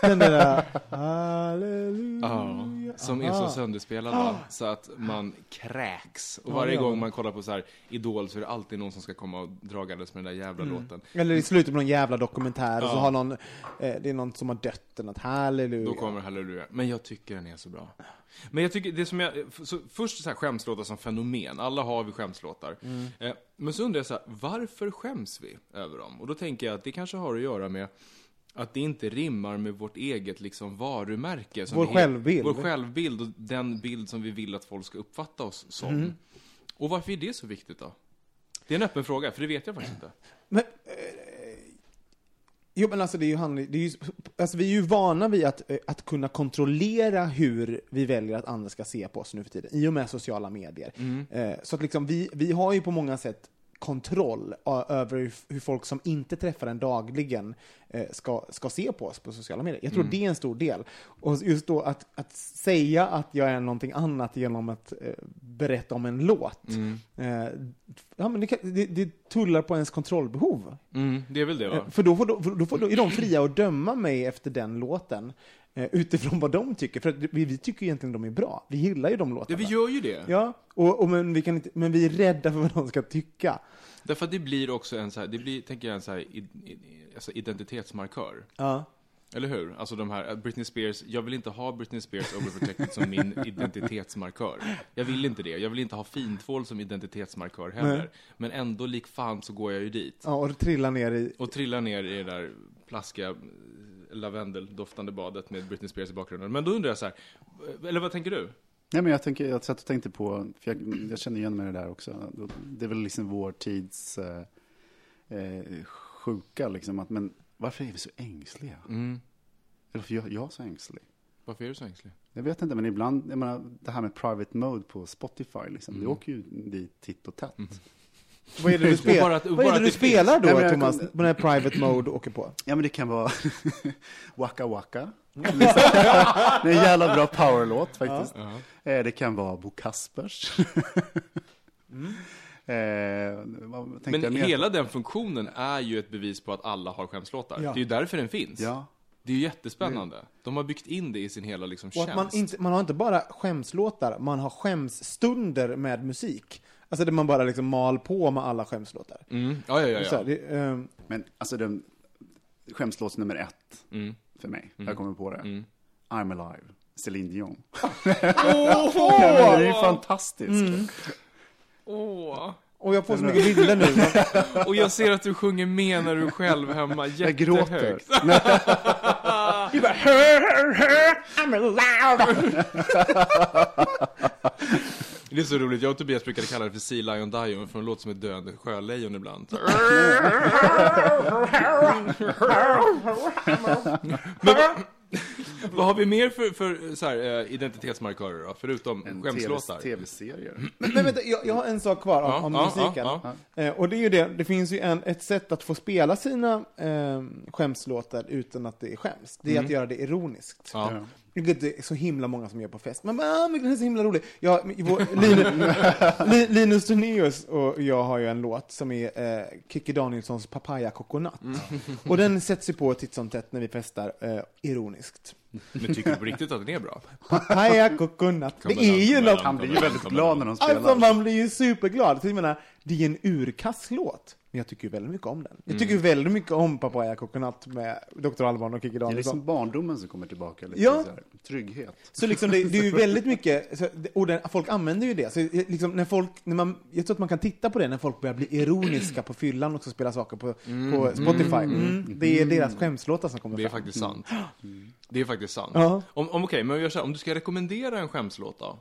Den där, halleluja. Ja, som är så sönderspelad va? så att man kräks. Och varje gång man kollar på så här Idol så är det alltid någon som ska komma och dragandes med den där jävla låten. Eller i slutet på någon jävla dokumentär, och så har någon, eh, det är någon som har dött eller något, halleluja. Då kommer Halleluja. Men jag tycker den är så bra. Men jag tycker, det som jag, så först så här skämslåtar som fenomen, alla har vi skämslåtar. Eh, men så undrar jag så här, varför skäms vi över dem? Och då tänker jag att det kanske har att göra med att det inte rimmar med vårt eget liksom varumärke. som Vår självbild. Vår självbild och den bild som vi vill att folk ska uppfatta oss som. Och varför är det så viktigt då? Det är en öppen fråga, för det vet jag faktiskt inte. Men, eh, jo men alltså det är ju, handling, det är ju alltså vi är ju vana vid att, eh, att kunna kontrollera hur vi väljer att andra ska se på oss nu för tiden, i och med sociala medier. Eh, så att liksom vi, vi har ju på många sätt kontroll över hur, folk som inte träffar en dagligen eh, ska, ska se på oss på sociala medier. Jag tror det är en stor del. Och just då att, att säga att jag är någonting annat genom att eh, berätta om en låt, eh, ja, men det, kan, det, det tullar på ens kontrollbehov. Mm, det är väl det va? Eh, För då, får, då, då får, då är de fria att döma mig efter den låten, utifrån vad de tycker. För vi, vi tycker egentligen de är bra. Vi gillar ju de Ja, låtarna. vi gör ju det. Ja, och, och men, vi kan inte, men vi är rädda för vad de ska tycka. Därför att det blir också en så här, det blir, tänker jag, en så här, alltså identitetsmarkör. Ja. Eller hur? Alltså de här, Britney Spears, jag vill inte ha Britney Spears Overprotected som min identitetsmarkör. Jag vill inte det. Jag vill inte ha fintvål som identitetsmarkör heller. Nej. Men ändå, lik fan, så går jag ju dit. ja, och trillar ner i... Och trillar ner i det där plaskiga eh, lavendeldoftande badet med Britney Spears i bakgrunden. Men då undrar jag så här, eller vad tänker du? Nej, men jag, tänker, jag satt och tänkte på, för jag, jag känner igen mig i det där också. Det är väl liksom vår tids eh, eh, sjuka, liksom. Att, men varför är vi så ängsliga? Mm. Eller varför jag, jag är så ängslig? Varför är du så ängslig? Jag vet inte, men ibland, jag menar, det här med private mode på Spotify, liksom, Mm. det åker ju dit titt och tätt. Vad är det du, spel, bara att- vad är det du spelar då, Nej, Thomas, den här private mode åker på? Ja, men det kan vara Waka Waka. det är en jävla bra powerlåt faktiskt. Ja. Eh, Det kan vara Bo Kaspers. eh, vad tänkte jag Men hela den funktionen är ju ett bevis på att alla har skämslåtar. Ja. Det är ju därför den finns. Ja. Det är ju jättespännande. De har byggt in det i sin hela liksom, Och tjänst. att man, inte, man har inte bara skämslåtar, man har skämsstunder med musik. Alltså där man bara liksom mal på med alla skämslåtar. Mm. Ja, ja, ja. Så här, det, ehm, Men alltså den skämslåt nummer ett Mm. för mig, jag kommer på det. Mm. I'm alive, Celine Dion. ja, men det är ju fantastiskt. Åh. och jag får så mycket bilder nu. Och jag ser att du sjunger med när du själv hemma Jag gråter. jättehögt. Du bara, hör, hör, hör, I'm allowed. Det är så roligt, jag och Tobias brukade kalla det för Sea Lion Dion, för en låt som är döende sjölejon ibland. Men, vad- Vad har vi mer för, för så här, eh, identitetsmarkörer då? Förutom En skämslåtar? TV tv-serier. Men, men vänta, jag, jag har en sak kvar om, Ja, om ja, musiken. ja, Eh, och det är ju det, det finns ju en, ett sätt att få spela sina eh, skämslåtar utan att det är skäms. Det är Mm. att göra det ironiskt. Ja. Ja. Det är så himla många som gör på fest. Men ah, men den är så himla rolig. Jag, vår, Linus, Li- Linus Tornéus och jag har ju en låt som är eh, Kikki Danielssons Papaya Coconut. Mm. Och den sätts ju på titt som tätt när vi festar, eh, ironiskt. Men tycker du på riktigt att den är bra? Papaya Coconut. Det är ju något Han blir ju väldigt glad när de spelar. Alltså man blir ju superglad. Så jag menar, det är en urkass låt. Men jag tycker ju väldigt mycket om den. Jag tycker ju väldigt mycket om Papaya Coconut med Dr. Alban och Kikki det är Danielsson. liksom barndomen som kommer tillbaka. Lite Ja. så här, trygghet. Så liksom det, det är ju väldigt mycket, så, och den, folk använder ju det. Så liksom när folk, när man, jag tror att man kan titta på det när folk börjar bli ironiska på fyllan och ska spela saker på, på Spotify. Mm, det är deras skämslåtar som kommer Det är fram. faktiskt sant. Det är faktiskt sant. Ja. Om, om, okej, men vi gör så här, om du ska rekommendera en skämslåt då?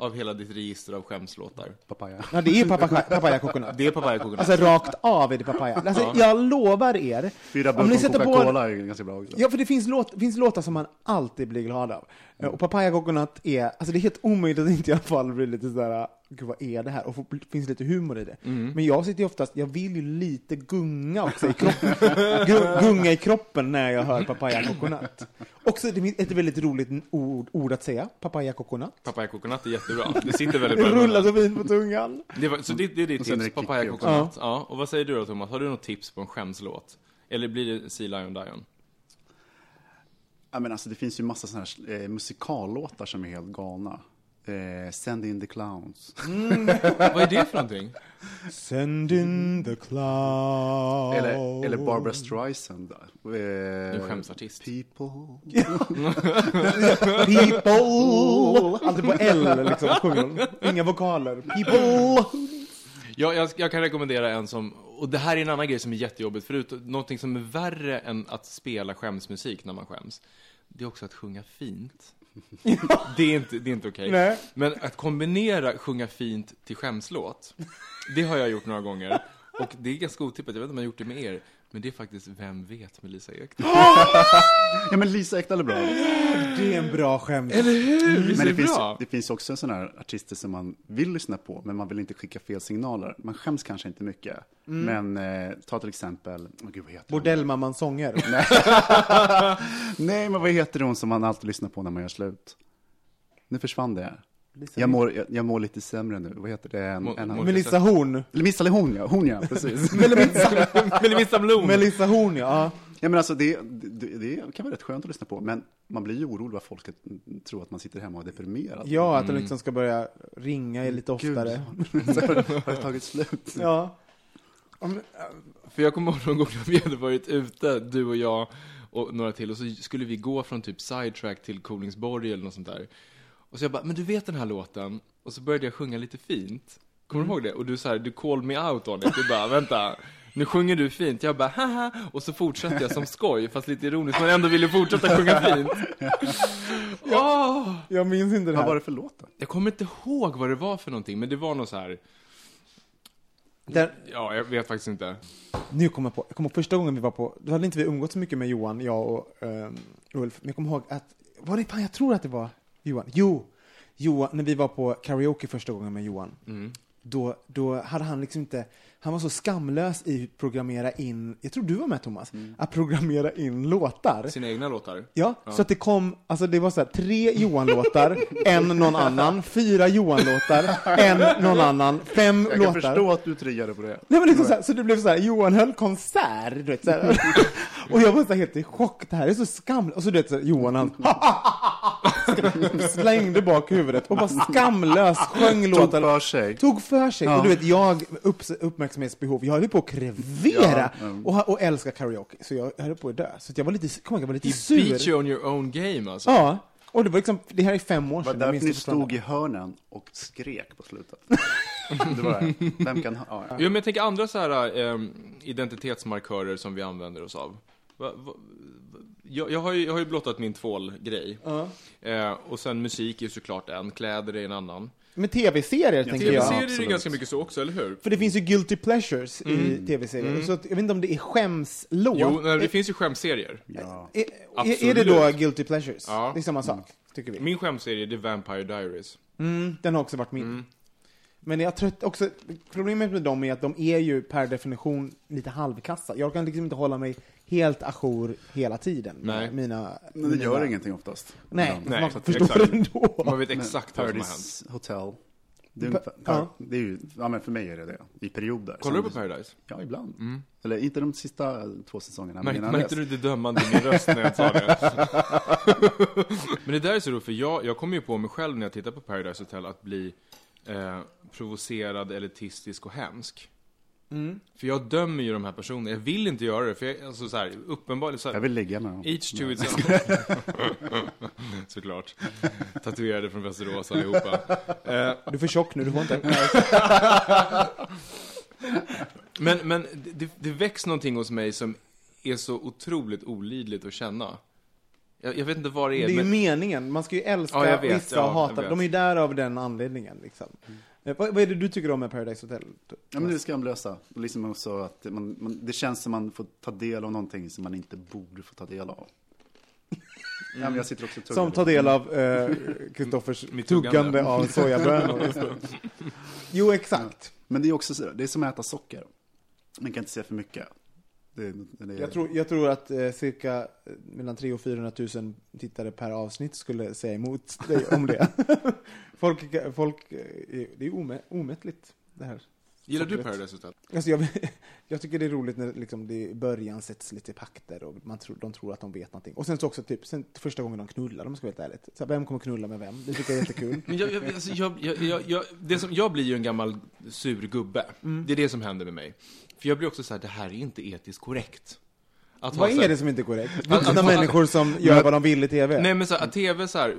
Av hela ditt register av skämslåtar. Papaya. Ja, det är ju papaya, papaya Coconut. Det är Papaya Coconut. Alltså rakt av är det papaya. Alltså, jag lovar er. Fyra om ni sätter på- Coca-Cola är ganska bra också. Ja, för det finns, låt, finns låtar som man alltid blir glad av. Eh, Och Papaya Coconut är, alltså det är helt omöjligt att inte i alla fall bli lite sådär, gud vad är det här? Och få, finns lite humor i det. Men jag sitter ju oftast, jag vill ju lite gunga också i kroppen, Gu- gunga i kroppen när jag hör Papaya Coconut. Också det är ett väldigt roligt ord, ord att säga, Papaya Coconut. Papaya Coconut är jättebra. Det sitter väldigt Det bra i rullar så fint på tungan. Det var, så det, det är ditt tips, det Papaya. Coconut. Ja. Och vad säger du då Thomas? Har du något tips på en skämslåt? Eller blir det Sea Lion Dion? Ja, men alltså, det finns ju massa såna här eh, musikallåtar som är helt galna. Eh, Send in the clowns. Vad är det för någonting? Send in the cloud. Eller, eller Barbara Streisand. Eh, En skämsartist. People. People! Alltid på L liksom sjunger. Inga vokaler. People! Ja, jag, jag kan rekommendera en som, och det här är en annan grej som är jättejobbigt förut, någonting som är värre än att spela skämsmusik när man skäms, det är också att sjunga fint. Det är inte, det är inte okej. Nej. Men att kombinera sjunga fint till skämslåt, det har jag gjort några gånger. Och det är ganska otippat, jag vet inte om jag har gjort det med er, men det är faktiskt Vem vet med Lisa Ekdahl. Ja, men Lisa Ekdahl är bra. Det är en bra skämt. Eller hur? Visst Men det det finns, bra? det finns också sådana här artister som man vill lyssna på, men man vill inte skicka fel signaler. Man skäms kanske inte mycket. Men eh, ta till exempel, åh gud vad heter? Bordellmammans sånger. Nej, men vad heter hon som man alltid lyssnar på när man gör slut? Nu försvann det. Jag mår, jag, jag mår lite sämre nu. Vad heter det? En, Må- en, Melissa Horn. Missade hon ja, hon ja, precis. Melissa Blom! Melissa Horn, ja. ja, men alltså det, det, det kan vara rätt skönt att lyssna på, men man blir ju orolig vad folk tror att man sitter hemma och är deprimerad. Ja, att den liksom ska börja ringa lite Gud, oftare. har det tagit slut? Ja. Om, För jag kommer ihåg någon gång när vi hade varit ute, du och jag och några till, och så skulle vi gå från typ sidetrack till Kolingsborg eller något sånt där. Och så jag bara, men du vet den här låten? Och så började jag sjunga lite fint. Kommer du ihåg det? Och du så här, du called me out on it. Du bara, vänta, nu sjunger du fint. Jag bara, haha. Och så fortsatte jag som skoj, fast lite ironiskt, men ändå ville fortsätta sjunga fint. Åh! jag minns inte det Vad var här. det för låt då? Jag kommer inte ihåg vad det var för någonting, men det var något så här, Den, ja, jag vet faktiskt inte. nu kommer jag på, jag kommer första gången vi var på, då hade inte vi umgått så mycket med Johan, jag och ehm, Ulf, men jag kommer ihåg att, var det, fan jag tror att det var Johan, jo, Johan, när vi var på karaoke första gången med Johan, då, då hade han liksom inte, han var så skamlös i att programmera in, jag tror du var med Thomas, att programmera in låtar. Sina egna låtar. Ja, så att det kom, alltså det var så här, tre Johan-låtar, en någon annan, fyra Johan-låtar, en någon annan, fem Jag kan låtar. förstå att du triggade på det. Nej men liksom så, här, så det blev så här, Johan höll konsert, du vet, så här. Och jag var så helt i chock, det här är så skamligt. Och så du vet, så Johan han slängde bak huvudet och bara skamlös sjöng Tog låten. för sig. Tog för sig. Ja. Och du vet, jag, upp, uppmärksamhetsbehov, jag höll på att krevera Ja, mm. och, ha- och älskar karaoke. Så jag höll på att dö. Så jag var lite, kom ihåg, jag var lite beat sur. you on your own game alltså. Ja, och det var liksom, det här är fem år Det var sedan. jag minns därför ni det stod i hörnen och skrek på slutet. Det var det. Vem kan... Ja, ja. Jo, men jag tänker andra så här ehm, identitetsmarkörer som vi använder oss av. Va, va, va, jag, jag, har ju, jag har ju blottat min tvålgrej. Eh, och sen musik är ju såklart en, kläder är en annan. med tv-serier tänker jag. Tv-serier är ganska mycket så också, eller hur? För det finns ju guilty pleasures i tv-serier. Så att, jag vet inte om det är skämslåt. Jo, nej, det finns ju skämtserier. Ja. är, är, är det då guilty pleasures? Ja. Det är samma sak, tycker vi. Min skämtserie det är Vampire Diaries. Mm, den har också varit min. Men jag trött också, problemet med dem är att de är ju per definition lite halvkassa. Jag kan liksom inte hålla mig helt ajour hela tiden. Nej. Mina, Men det mina- gör ingenting oftast. Nej. Nej, man exakt. förstår det ändå. Man vet exakt vad som har hänt. Paradise Hotel. Det är, ungefär, ja. det är ju, ja men för mig är det det, i perioder. Kollar du på Paradise? Ja, ibland. Eller inte de sista två säsongerna, men Märkte, du det dömande i min röst när jag sa det? Men det där är så roligt, för jag, jag kommer ju på mig själv när jag tittar på Paradise Hotel att bli eh, provocerad, elitistisk och hemsk. För jag dömer ju de här personerna. Jag vill inte göra det, för jag, alltså så här, uppenbarligen så här, Jag vill ligga med dem. Each to its own. Såklart. Tatuerade från Västerås allihopa. Eh, Du är för tjock nu, du får inte. men men det, det väcks någonting hos mig som är så otroligt olidligt att känna. Jag, jag vet inte vad det Det är, är ju men... meningen, man ska ju älska Ja, vet, vissa ja, och jag hata. Mm. De är ju där av den anledningen. Liksom. Eh, Vad, vad är det du tycker om med Paradise Hotel? Ja, men det är skamlösa. Och Liksom också att man, man, det känns som man får ta del av någonting som man inte borde få ta del av. Ja, men jag sitter också och tuggar Som tar del av eh, Kristoffers Mitt tuggande av sojabönor. Jo, exakt. Men det är också så, det är som att äta socker. Man kan inte säga för mycket. Det, det är, Jag tror, jag tror att eh, cirka eh, mellan 300 och 400 000 tittare per avsnitt skulle säga emot dig om det. folk, folk, eh, det är ome, omättligt det här. Gillar du. Paradise Hotel? Alltså jag, jag tycker det är roligt när liksom det i början sätts lite pakter och man tror, de tror att de vet någonting. Och sen så också typ, sen första gången de knullar, om jag ska vara helt ärligt. Så vem kommer knulla med vem? Det tycker jag är jättekul. Men jag, jag, alltså, jag, jag, jag, jag, det som, jag blir ju en gammal sur gubbe. Mm. Det är det som händer med mig. För jag blir också så här, det här är inte etiskt korrekt. Att Vad är det som inte är korrekt? Vuxna människor som gör vad de vill i TV? Nej men så här, att TV så här,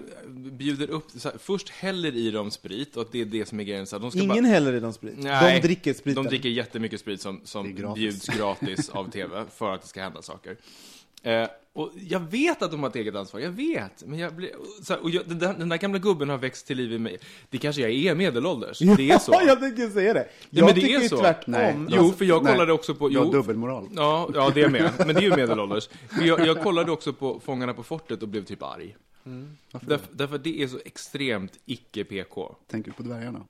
bjuder upp, så här, först häller i dem sprit och att det är det som är grejen. Så här, de ska Ingen bara, häller i dem sprit. Nej, de dricker spriten. De dricker jättemycket sprit som, som gratis. bjuds gratis av TV för att det ska hända saker. Eh, och jag vet att de har ett eget ansvar, jag vet. Men jag blir, så här, och jag, den, där, den där gamla gubben har växt till liv i mig. Det kanske jag är medelålders, det är så. Ja, jag tänker säga det. Jag men det tycker är ju så. tvärtom. Nej. Jo, för jag Nej. kollade också på... Jo, dubbelmoral. ja, ja, det är med. Men det är ju medelålders. Jag, jag kollade också på Fångarna på fortet och blev typ arg. Därför, därför att det är så extremt icke-PK. Tänker du på dvärgarna?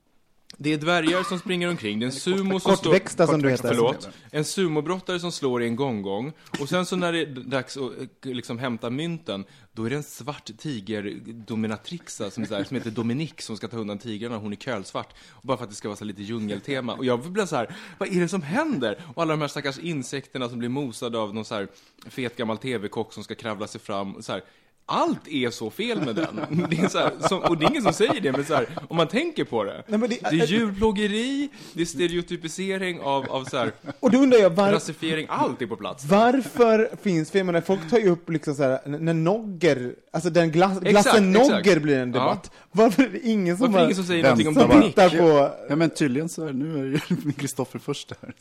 Det är dvärgar som springer omkring, det är en sumo som står... Kortväxta som du heter. Förlåt. En sumobrottare som slår i en gonggong. Och sen så när det är dags att eh, liksom hämta mynten, då är det en svart tiger-dominatrixa som, som heter Dominique som ska ta undan tigrarna. Hon är kölsvart. Och bara för att det ska vara så lite djungeltema. Och jag blir så här, vad är det som händer? Och alla de här stackars insekterna som blir mosade av någon så här fet gammal TV-kock som ska kravla sig fram. Så här, allt är så fel med den. Det är så här, som, och det är ingen som säger det, men så här, om man tänker på det. Nej, men det- det är djurplågeri, det är stereotypisering av, av så här, Och då undrar jag, var, rasifiering, allt är på plats. varför finns, för jag menar, folk tar ju upp liksom så här, när Nogger, alltså den glass, glassen exakt. Nogger blir en debatt. Varför är det ingen som Varför är det bara ingen som säger någonting om tittar på, Ja men tydligen så är nu är ju Kristoffer först här.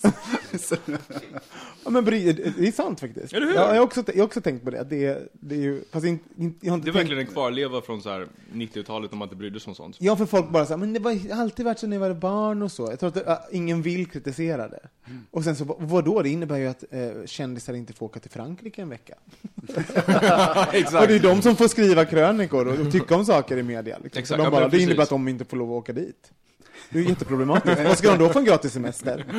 Ja men det är sant faktiskt. Eller hur? Ja, jag, har också, jag har också tänkt på det, att det är, det är ju, fast inte, jag har inte Det är tänkt, verkligen en kvarleva från så här 90-talet om man inte brydde sig om sånt. Ja, för folk bara så här, men det var alltid varit så när jag var barn och så. Jag tror att det, äh, ingen vill kritisera det. Mm. Och sen så, vad- vadå? Det innebär ju att eh, kändisar inte får åka till Frankrike en vecka. Och det är de som får skriva krönikor och, och tycka om saker i media. Liksom. Exakt, de ja, bara, men det innebär att de inte får lov att åka dit. Det är ju jätteproblematiskt. Vad ska de då få en gratis semester?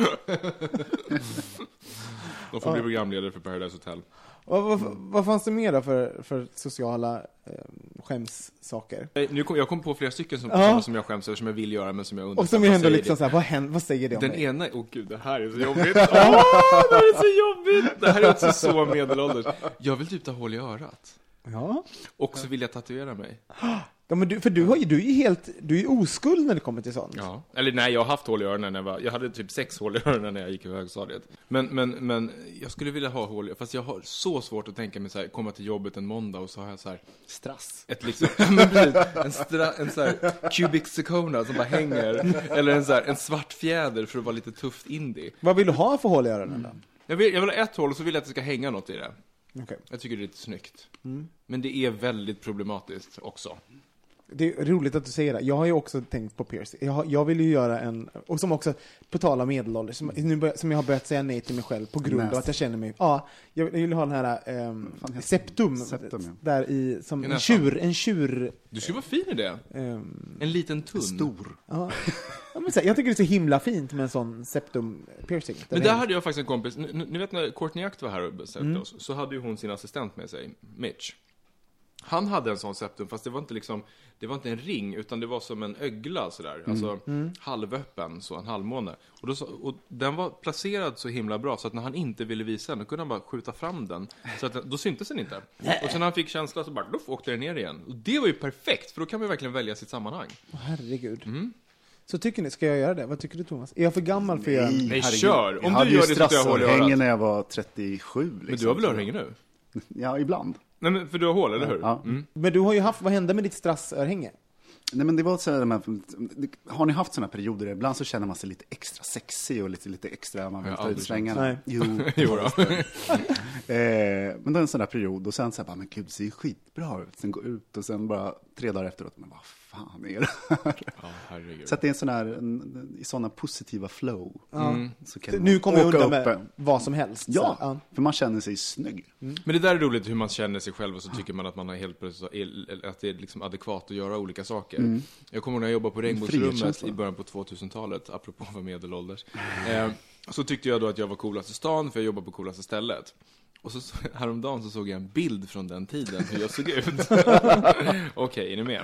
De får bli programledare för Paradise Hotel. Vad, vad, vad fanns det mer då för, för sociala eh, skämssaker? Nu kom, jag kom på flera stycken som, Ja. som jag skäms över, som jag vill göra, men som jag undrar Och som är ändå liksom det? så här, vad, händer, vad säger det om Den dig? ena, åh gud, det här är så jobbigt. Åh, det här är så jobbigt! Det här är också så medelålders. Jag vill typ ta hål i örat. Ja. Och så vill jag tatuera mig. ja men du, för du, har ju, du är ju helt, du är oskuld när det kommer till sånt. Ja. Eller nej, jag har haft hål i öronen när jag var, jag hade typ sex hål i öronen när jag gick i högstadiet. Men, men, men jag skulle vilja ha hål i, fast jag har så svårt att tänka mig så här, komma till jobbet en måndag och så har jag så här, Strass. ett liksom, men precis, en, stra, en så här cubic zircona som bara hänger, eller en så här, en svart fjäder för att vara lite tufft indie. Vad vill du ha för hål i öronen då? Jag vill, jag vill ha ett hål och så vill jag att det ska hänga något i det. Okej. Jag tycker det är lite snyggt. Men det är väldigt problematiskt också. Det är roligt att du säger det. Jag har ju också tänkt på piercing. Jag, har, jag vill ju göra en, och som också, på tal om medelålder, som, nu bör, som jag har börjat säga nej till mig själv på grund av Näst. att jag känner mig, ja, jag vill- jag vill ha den här heter septum? Septum, ja. där i, som I en tjur, en tjur, Du skulle vara fin i det. ehm, En liten tunn. Stor. ja. ja, men så här, jag tycker det är så himla fint med en sån septum piercing. Men Den där är- hade jag faktiskt en kompis, ni vet när Courtney Act var här och besökte Mm. oss, så hade ju hon sin assistent med sig, Mitch. Han hade en sån septum, fast det var inte liksom, det var inte en ring, utan det var som en ögla sådär. Alltså Mm. halvöppen, så en halvmåne. Och, då, så- och den var placerad så himla bra, så att när han inte ville visa den, då kunde han bara skjuta fram den. Så att den, då syntes den inte. Och sen när han fick känsla så bara, då åkte den ner igen. Och det var ju perfekt, för då kan man ju verkligen välja sitt sammanhang. Åh, herregud. Mm. Så tycker ni, ska jag göra det? Vad tycker du Thomas? Är jag för gammal för att göra Nej, herregud. kör. Jag Om hade du ju gör det så jag hål i strassörhängen örat. när jag var 37. Liksom. Men du har väl örhänge nu? Ja, ibland. Nej men för du har hål, eller hur? Ja. Mm. Men du har ju haft, vad hände med ditt strassörhänge? Nej, men det var så här, har ni haft sådana perioder? Ibland så känner man sig lite extra sexig och lite, lite extra, man vill ta ut svängarna. Nej. Jo. Jo då. Eh, men det är en sån där period och sen så här, bara, men gud, det ser ju skitbra ut. Sen gå ut och sen bara tre dagar efteråt, men vad fan är det här? Ja. Så att det är en sån här, en, i sådana positiva flow. Mm. Så kan man Nu kommer jag undan upp med en- vad som helst. Ja, Så, för man känner sig snygg. Men det där är roligt hur man känner sig själv och så tycker man att man har helt plötsligt, att det är liksom adekvat att göra olika saker. Jag kommer ihåg när jag jobbade på Regnbågsrummet i början på 2000-talet, apropå att vara medelålders. Eh, så tyckte jag då att jag var coolast i stan, för jag jobbade på coolaste stället. Och så häromdagen så såg jag en bild från den tiden, hur jag såg ut. Okej, är ni med?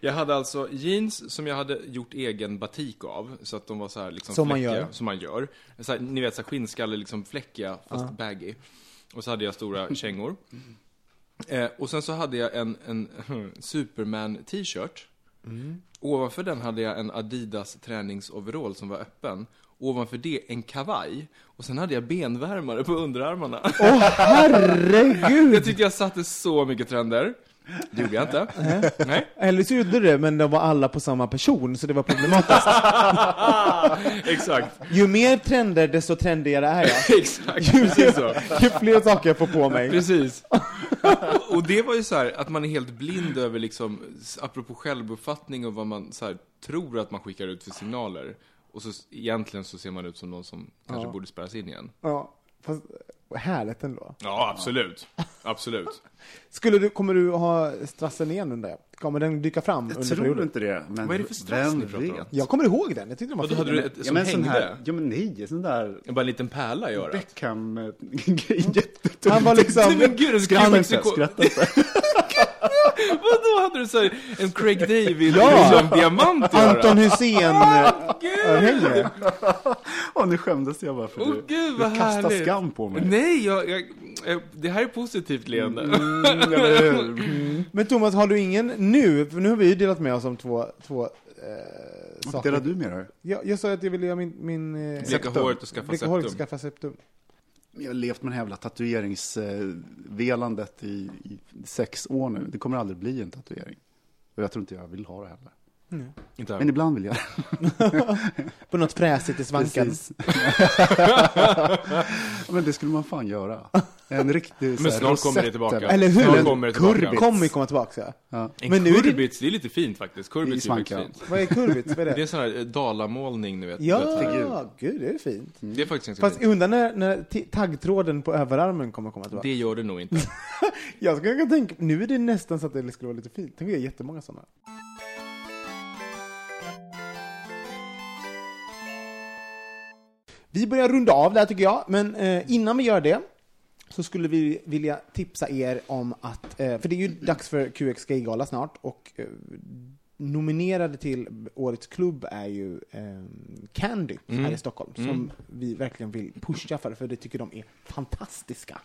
Jag hade alltså jeans som jag hade gjort egen batik av, så att de var så här liksom Som man fläckiga, gör. Som man gör. Så här, ni vet, så här skinnskalle, liksom fläckiga, fast baggy. Och så hade jag stora kängor. Eh, och sen så hade jag en, en Superman-t-shirt. Ovanför den hade jag en Adidas träningsoverall som var öppen. Ovanför det en kavaj. Och sen hade jag benvärmare på underarmarna. Åh herregud! jag tyckte jag satte så mycket trender. Det gjorde jag inte. Nej. Eller så gjorde du det, men de var alla på samma person, så det var problematiskt. Exakt. Ju mer trender, desto trendigare är jag. Exakt, precis så. Ju fler saker jag får på mig. Precis. Och det var ju så här att man är helt blind över liksom, apropå självuppfattning och vad man så här, tror att man skickar ut för signaler. Och så egentligen så ser man ut som någon som kanske borde spärras in igen. Ja, fast härligt ändå. Ja, absolut. Absolut. Skulle du, kommer du ha strassen igen under det? Kommer den dyka fram Jag under tror perioden? inte det. Men Vad är det för strass vem ni pratar om? vet? Jag kommer ihåg den, jag tyckte den var fin. hade du ett Ja, som men sån hängde? här, ja men nej, sån där Bara en liten pärla i örat? Beckham-grej. Jättetungt. Han var liksom... Nej, men gud, Skratta inte, skratta inte. Vadå, hade du så här, en Craig David Ja! liksom, diamant i? Anton Hussein Gud! örhänge. Åh, nu skämdes jag bara för Åh du, gud, vad du kastar härligt. skam på mig. Nej, jag, jag, eh, det här är positivt leende. Mm, hur? Men Thomas, har du ingen nu? För nu har vi ju delat med oss om två, två eh, Vad saker. delar du med dig? Jag, jag sa att jag ville göra min... min eh, Bleka håret och skaffa bleka håret och septum. skaffa septum. Jag har levt med det här jävla tatueringsvelandet i, i sex år nu. Det kommer aldrig bli en tatuering. Och jag tror inte jag vill ha det heller. Inte Men ibland vill jag. På något fräsigt i svanken. Men det skulle man fan göra. En riktig Men snart kommer det tillbaka. eller- hur? Snart kommer det tillbaka. Kurvit. Kommer komma tillbaka. Ja. En Men nu är det- kurbits, det är lite fint faktiskt. Kurbits är fint. Vad är kurvit? Vad är Det är det? en sån här eh, dalamålning, ni vet. Ja, figur. gud det är fint. Det är faktiskt ganska Fast fint. undrar när, när taggtråden på överarmen kommer komma tillbaka. Det gör det nog inte. Jag skulle kunna tänka, nu är det nästan så att det skulle vara lite fint. Tänk att jag har jättemånga sådana. Vi börjar runda av där tycker jag, men eh, innan vi gör det så skulle vi vilja tipsa er om att, eh, för det är ju dags för QX Gay-gala snart, och eh, nominerade till årets klubb är ju eh, Candy här i Stockholm, som vi verkligen vill pusha för, för det tycker de är fantastiska.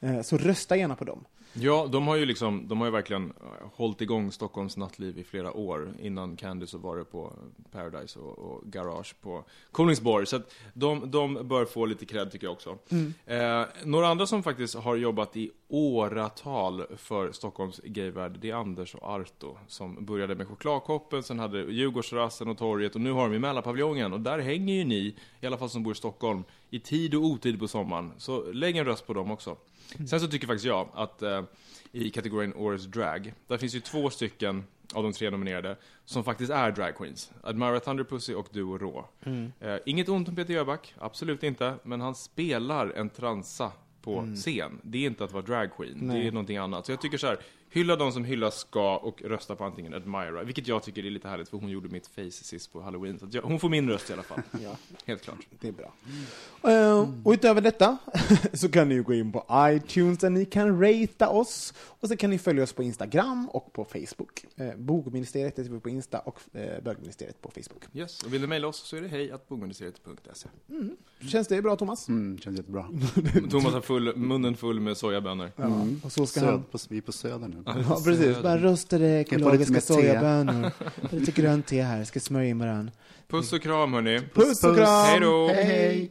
Eh, så rösta gärna på dem. Ja, de har ju liksom, de har ju verkligen eh, hållit igång Stockholms nattliv i flera år. Innan Candy så var det på Paradise och, och Garage på Kolingsborg. Så att de, de bör få lite cred tycker jag också. Eh, några andra som faktiskt har jobbat i åratal för Stockholms gayvärld, det är Anders och Arto. Som började med chokladkoppen, sen hade Djurgårdsrassen och torget och nu har de ju Mälarpaviljongen. Och där hänger ju ni, i alla fall som bor i Stockholm, i tid och otid på sommaren. Så lägg en röst på dem också. Sen så tycker faktiskt jag att eh, i kategorin Årets Drag, där finns ju två stycken av de tre nominerade som faktiskt är drag queens. Admira Thunderpussy och Duo Rå. Eh, inget ont om Peter Jöback, absolut inte, men han spelar en transa på scen. Det är inte att vara drag queen, det är någonting annat. Så jag tycker så här, hylla de som hyllas ska och rösta på antingen Admira, vilket jag tycker är lite härligt för hon gjorde mitt face sist på halloween. Så att jag, hon får min röst i alla fall. Ja. Helt klart. Det är bra. Eh, och utöver detta så kan ni ju gå in på iTunes där ni kan ratea oss. Och så kan ni följa oss på Instagram och på Facebook. Eh, Bogministeriet heter vi på Insta och eh, Bögministeriet på Facebook. Yes, och vill ni mejla oss så är det hej att bogministeriet.se. Känns det bra Thomas? Mm, känns jättebra. Thomas har full, munnen full med sojabönor. Ja. Och så ska Söd, han... på, vi är på Söder nu. Ja, precis. Bara rostade Jag ekologiska sojabönor. Lite grönt te här, ska smörja in varann. Puss och kram hörni. Puss och kram! Hej då! Hej, hej!